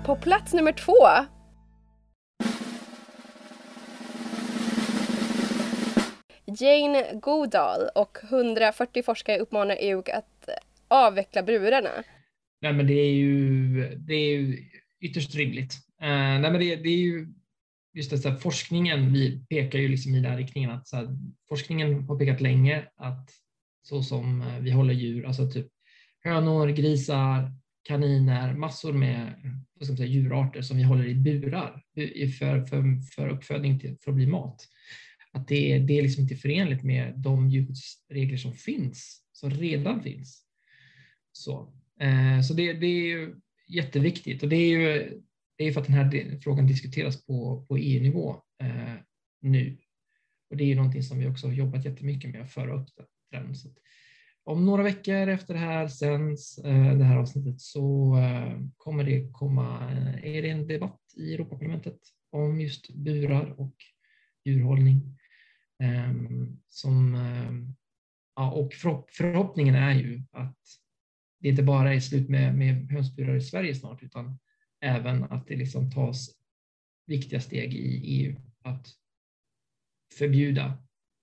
På plats nummer två Jane Goodall och 140 forskare uppmanar EU att avveckla burarna. Nej men det är ju, det är ju ytterst rimligt. Uh, nej men det, det är ju just det, så här, forskningen vi pekar ju liksom i den riktningen att så här, forskningen har pekat länge att så som eh, vi håller djur, alltså typ hönor, grisar, kaniner, massor med vad ska man säga, djurarter som vi håller i burar för, för, för uppfödning till, för att bli mat. Att det, det är liksom inte förenligt med de djurskyddsregler som finns, som redan finns. Så, eh, så det, det är ju jätteviktigt och det är ju det är för att den här frågan diskuteras på, på EU-nivå eh, nu. Och det är ju någonting som vi också har jobbat jättemycket med att föra upp den. Så om några veckor efter det här sänds, eh, det här avsnittet, så eh, kommer det komma eh, är det en debatt i Europaparlamentet om just burar och djurhållning. Ehm, som, ehm, ja, och förhoppningen är ju att det inte bara är slut med, med hönsburar i Sverige snart, utan även att det liksom tas viktiga steg i EU att förbjuda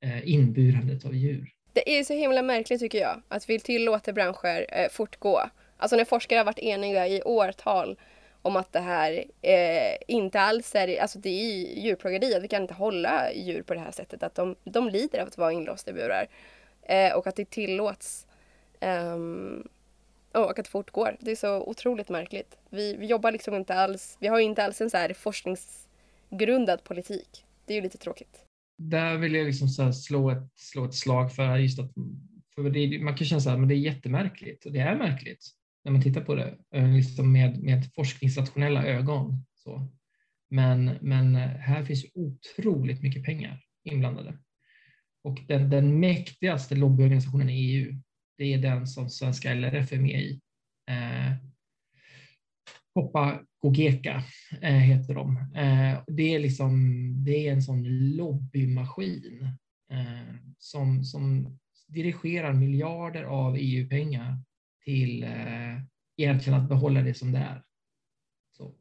eh, inburandet av djur. Det är så himla märkligt tycker jag att vi tillåter branscher eh, fortgå. Alltså när forskare har varit eniga i årtal om att det här eh, inte alls är, alltså det är djurplågeri, att vi kan inte hålla djur på det här sättet, att de, de lider av att vara inlåsta i burar. Eh, och att det tillåts um, och att det fortgår. Det är så otroligt märkligt. Vi, vi jobbar liksom inte alls, vi har inte alls en så här forskningsgrundad politik. Det är ju lite tråkigt där vill jag liksom så slå, ett, slå ett slag för just att för det, man kan känna så här, men det är jättemärkligt och det är märkligt när man tittar på det eh, liksom med, med forskningsrationella ögon. Så. Men, men eh, här finns otroligt mycket pengar inblandade. Och den, den mäktigaste lobbyorganisationen i EU, det är den som svenska LRF är med i. Eh, Hoppa Gogeka eh, heter de. Eh, det, är liksom, det är en sån lobbymaskin eh, som, som dirigerar miljarder av EU-pengar till eh, egentligen att behålla det som det är. Så,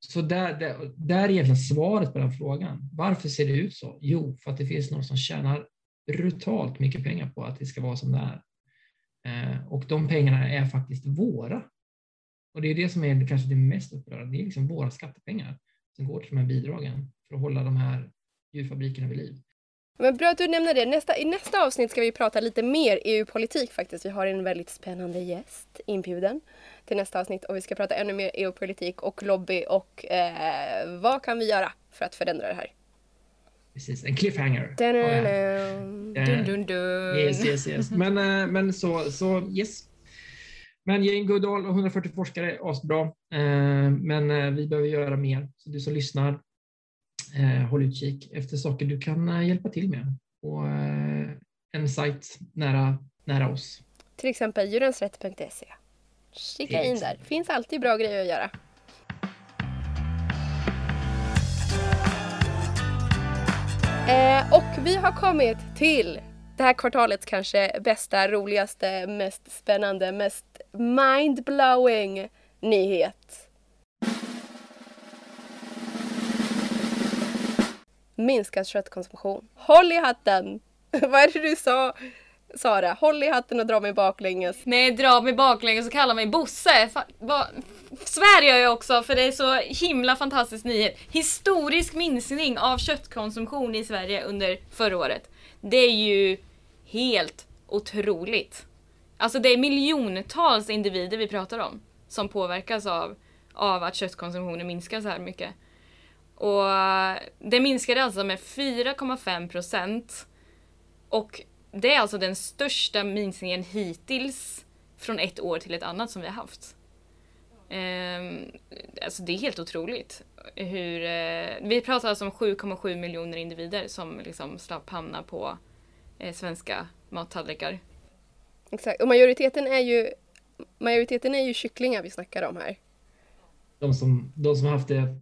så där, där, där är egentligen svaret på den frågan. Varför ser det ut så? Jo, för att det finns några som tjänar brutalt mycket pengar på att det ska vara som det är. Eh, och de pengarna är faktiskt våra. Och det är det som är kanske det mest upprörande. Det är liksom våra skattepengar som går till de här bidragen för att hålla de här djurfabrikerna vid liv. Men bra att du nämner det. Nästa, I nästa avsnitt ska vi prata lite mer EU-politik faktiskt. Vi har en väldigt spännande gäst inbjuden till nästa avsnitt och vi ska prata ännu mer EU-politik och lobby och eh, vad kan vi göra för att förändra det här. Precis, en cliffhanger. Dun, dun, dun. Dun, Yes, yes, yes. Men, eh, men så, så yes, men Jane Goodall och 140 forskare, asbra. Eh, men eh, vi behöver göra mer. Så du som lyssnar, håll utkik efter saker du kan hjälpa till med på en sajt nära, nära oss. Till exempel djurensrätt.se. Kika in där. finns alltid bra grejer att göra. Eh, och vi har kommit till det här kvartalets kanske bästa, roligaste, mest spännande, mest mindblowing nyhet. Minskad köttkonsumtion. Håll i hatten! *laughs* Vad är det du sa? Sara, håll i hatten och dra mig baklänges. Nej, dra mig baklänges och kalla mig Bosse. Fa Svär jag också för det är så himla fantastisk nyhet. Historisk minskning av köttkonsumtion i Sverige under förra året. Det är ju helt otroligt. Alltså det är miljontals individer vi pratar om som påverkas av, av att köttkonsumtionen minskar så här mycket. Och eh, det minskade alltså med 4,5 procent. Och det är alltså den största minskningen hittills från ett år till ett annat som vi har haft. Um, alltså det är helt otroligt. Hur, uh, vi pratar alltså om 7,7 miljoner individer som liksom slapp hamna på uh, svenska mattallrikar. Exakt, och majoriteten är ju majoriteten är ju kycklingar vi snackar om här. De som, de som har haft det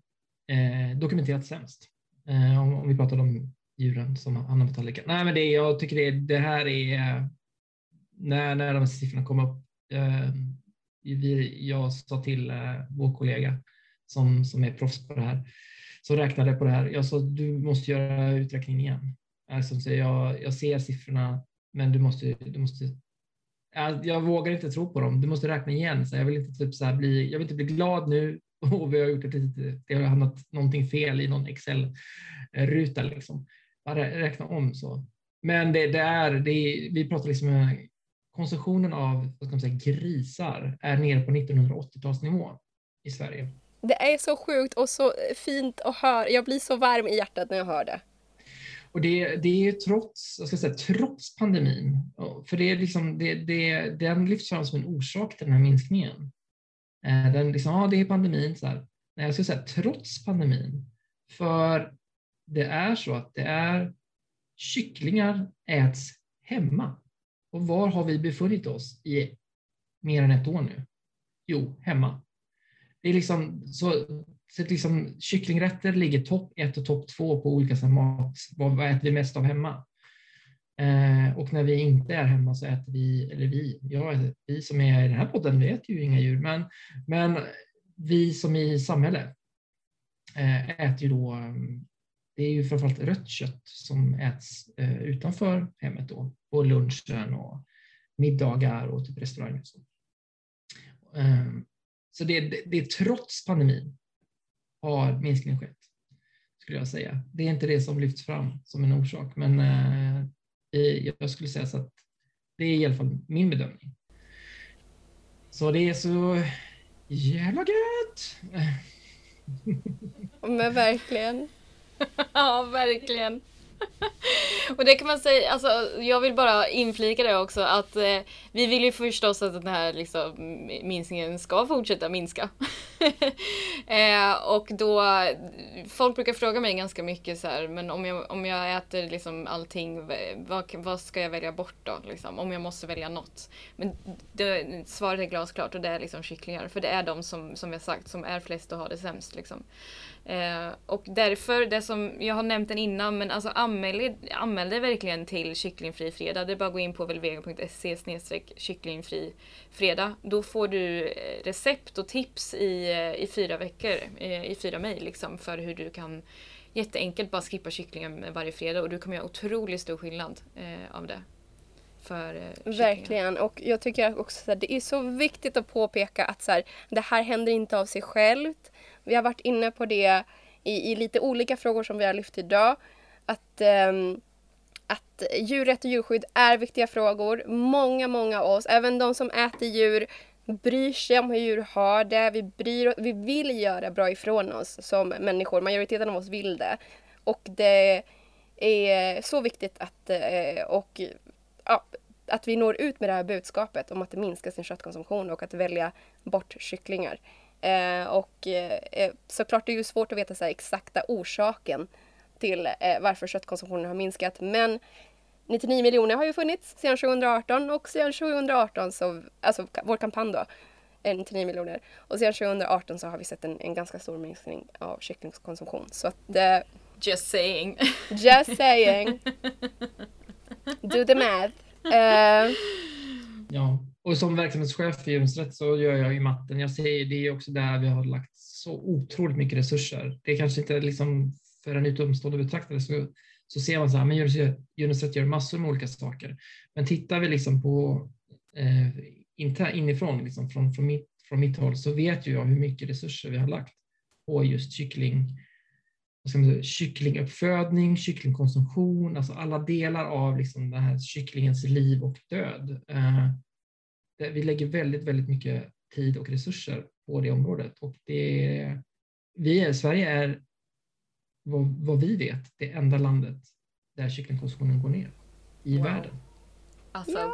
eh, dokumenterat sämst. Eh, om, om, vi pratar om djuren som hamnar på tallriken. Nej, men det, jag tycker det, det här är eh, när, när de här siffrorna kom upp. Eh, vi, jag sa till eh, vår kollega som, som är proffs på det här, som räknade på det här. Jag sa du måste göra uträkningen igen. Alltså, så jag, jag ser siffrorna, men du måste, du måste jag, vågar inte tro på dem. Du måste räkna igen. Så jag, vill inte typ så här bli, jag vill inte bli glad nu *laughs* och vi har gjort ett litet, det har hamnat någonting fel i någon Excel-ruta. Liksom. Räkna om så. Men det, det är, det är, vi pratar liksom konsumtionen av vad ska man säga, grisar är nere på 1980-talsnivå i Sverige. Det är så sjukt och så fint att höra. Jag blir så varm i hjärtat när jag hör det. Och det, det är ju trots, jag ska säga, trots pandemin, för det är liksom, det, det, den lyfts fram som en orsak till den här minskningen. Eh, den liksom, ja, det är pandemin, så här. Nej, jag ska säga trots pandemin. För det är så att det är kycklingar äts hemma. Och var har vi befunnit oss i mer än ett år nu? Jo, hemma. Det är liksom, så, så liksom, kycklingrätter ligger topp ett och topp två på olika mat. Vad, vad äter vi mest av hemma? Eh, och när vi inte är hemma så äter vi, eller vi, jag, vi som är i den här podden, vi äter ju inga djur, men, men vi som i samhället eh, äter ju då, det är ju framförallt rött kött som äts eh, utanför hemmet då, på lunchen och middagar och typ restauranger. Och så. Eh, så det, det, det är trots pandemin har minskningen skett, skulle jag säga. Det är inte det som lyfts fram som en orsak, men eh, jag skulle säga så att det är i alla fall min bedömning. Så det är så jävla gött! *laughs* Men verkligen. *laughs* ja, verkligen. *laughs* och det kan man säga, alltså, jag vill bara inflika det också att eh, vi vill ju förstås att den här liksom, minskningen ska fortsätta minska. *laughs* eh, och då, folk brukar fråga mig ganska mycket så här, men om jag, om jag äter liksom allting, vad, vad ska jag välja bort då? Liksom, om jag måste välja något. Men det, svaret är glasklart och det är liksom kycklingar, för det är de som, som jag sagt, som är flest och har det sämst. Liksom. Eh, och därför, det som jag har nämnt den innan, men alltså anmäl, anmäl dig verkligen till kycklingfri fredag. Det är bara att gå in på velvega.se kycklingfri fredag. Då får du eh, recept och tips i, eh, i fyra veckor, i, i fyra mejl liksom, för hur du kan jätteenkelt bara skippa kycklingen varje fredag och du kommer göra otroligt stor skillnad eh, av det. För, eh, Verkligen och jag tycker också att det är så viktigt att påpeka att så här, det här händer inte av sig självt vi har varit inne på det i, i lite olika frågor som vi har lyft idag. Att, um, att djurrätt och djurskydd är viktiga frågor. Många, många av oss, även de som äter djur, bryr sig om hur djur har det. Vi, bryr, vi vill göra bra ifrån oss som människor. Majoriteten av oss vill det. Och det är så viktigt att, eh, och, ja, att vi når ut med det här budskapet om att minska sin köttkonsumtion och att välja bort kycklingar. Eh, och eh, såklart det är ju svårt att veta så här, exakta orsaken till eh, varför köttkonsumtionen har minskat. Men 99 miljoner har ju funnits sedan 2018 och sedan 2018 så, alltså vår kampanj då, 99 miljoner. Och sedan 2018 så har vi sett en, en ganska stor minskning av kycklingkonsumtion. Så att det... Just saying. Just saying. *laughs* Do the math. Uh, ja, och som verksamhetschef i Djurens så gör jag ju matten. Jag säger det är också där vi har lagt så otroligt mycket resurser. Det är kanske inte liksom för en utomstående betraktare så, så ser man så här, men Djurens gör massor med olika saker. Men tittar vi liksom på eh, inifrån, liksom från, från, mitt, från mitt håll, så vet ju jag hur mycket resurser vi har lagt på just kyckling, vad ska man säga, kycklinguppfödning, kycklingkonsumtion, alltså alla delar av liksom den här kycklingens liv och död. Eh, vi lägger väldigt, väldigt mycket tid och resurser på det området. Och det, vi är, Sverige är, vad, vad vi vet, det enda landet där kycklingkonsumtionen går ner i wow. världen. Alltså, ja.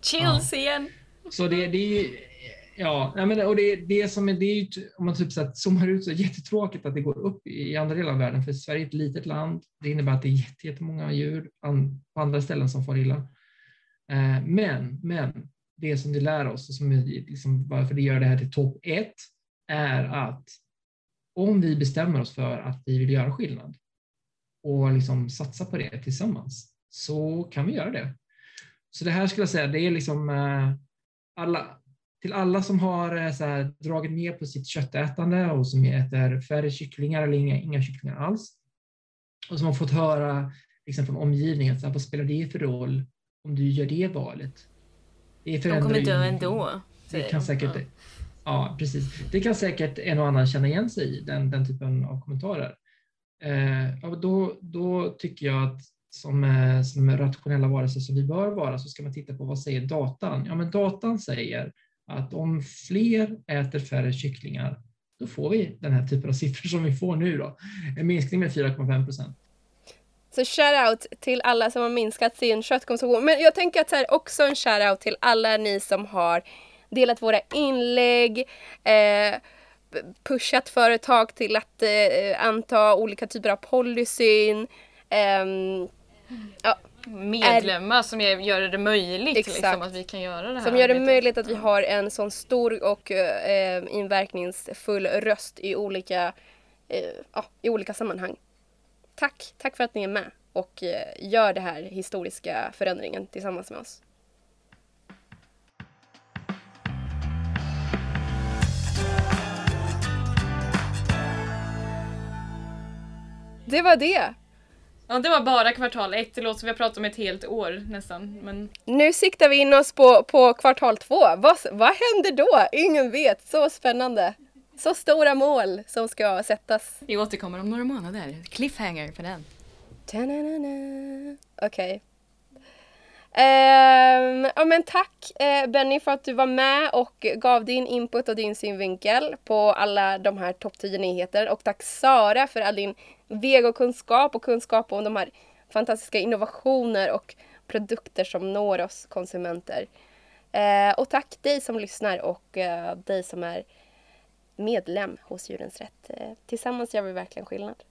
chills ja. igen! Så det, det är Ja, men, och det, det som är, det är ju, om man typ så att zoomar ut så är det jättetråkigt att det går upp i andra delar av världen, för Sverige är ett litet land. Det innebär att det är jättemånga djur på andra ställen som far illa. Eh, men, men det som det lär oss och som liksom varför det gör det här till topp ett är att om vi bestämmer oss för att vi vill göra skillnad och liksom satsa på det tillsammans så kan vi göra det. Så det här skulle jag säga, det är liksom eh, alla, till alla som har eh, så här, dragit ner på sitt köttätande och som äter färre kycklingar eller inga, inga kycklingar alls och som har fått höra liksom från omgivningen. Så här, vad spelar det för roll om du gör det valet? Det De kommer dö ändå. Det kan säkert, ja. ja. precis. Det kan säkert en och annan känna igen sig i, den, den typen av kommentarer. Eh, då, då tycker jag att som, eh, som rationella varelser som vi bör vara så ska man titta på vad säger datan? Ja, men datan säger att om fler äter färre kycklingar, då får vi den här typen av siffror som vi får nu då. En minskning med 4,5 procent. Så shout-out till alla som har minskat sin köttkonsumtion. Men jag tänker att så här, också en shout-out till alla ni som har delat våra inlägg, eh, pushat företag till att eh, anta olika typer av policyn. Eh, ja, medlemmar är, som gör det möjligt liksom, att vi kan göra det här. Som gör det möjligt att vi har en sån stor och eh, inverkningsfull röst i olika, eh, i olika sammanhang. Tack, tack för att ni är med och eh, gör den här historiska förändringen tillsammans med oss. Det var det. Ja, det var bara kvartal ett. Det låter som vi har pratat om ett helt år nästan. Men... Nu siktar vi in oss på, på kvartal två. Vad, vad händer då? Ingen vet. Så spännande. Så stora mål som ska sättas. Vi återkommer om några månader. Cliffhanger för den. Okej. Okay. Um, ja, men tack uh, Benny för att du var med och gav din input och din synvinkel på alla de här topp 10 nyheter. Och tack Sara för all din vegokunskap och kunskap om de här fantastiska innovationer och produkter som når oss konsumenter. Uh, och tack dig som lyssnar och uh, dig som är medlem hos Djurens Rätt. Eh, tillsammans gör vi verkligen skillnad.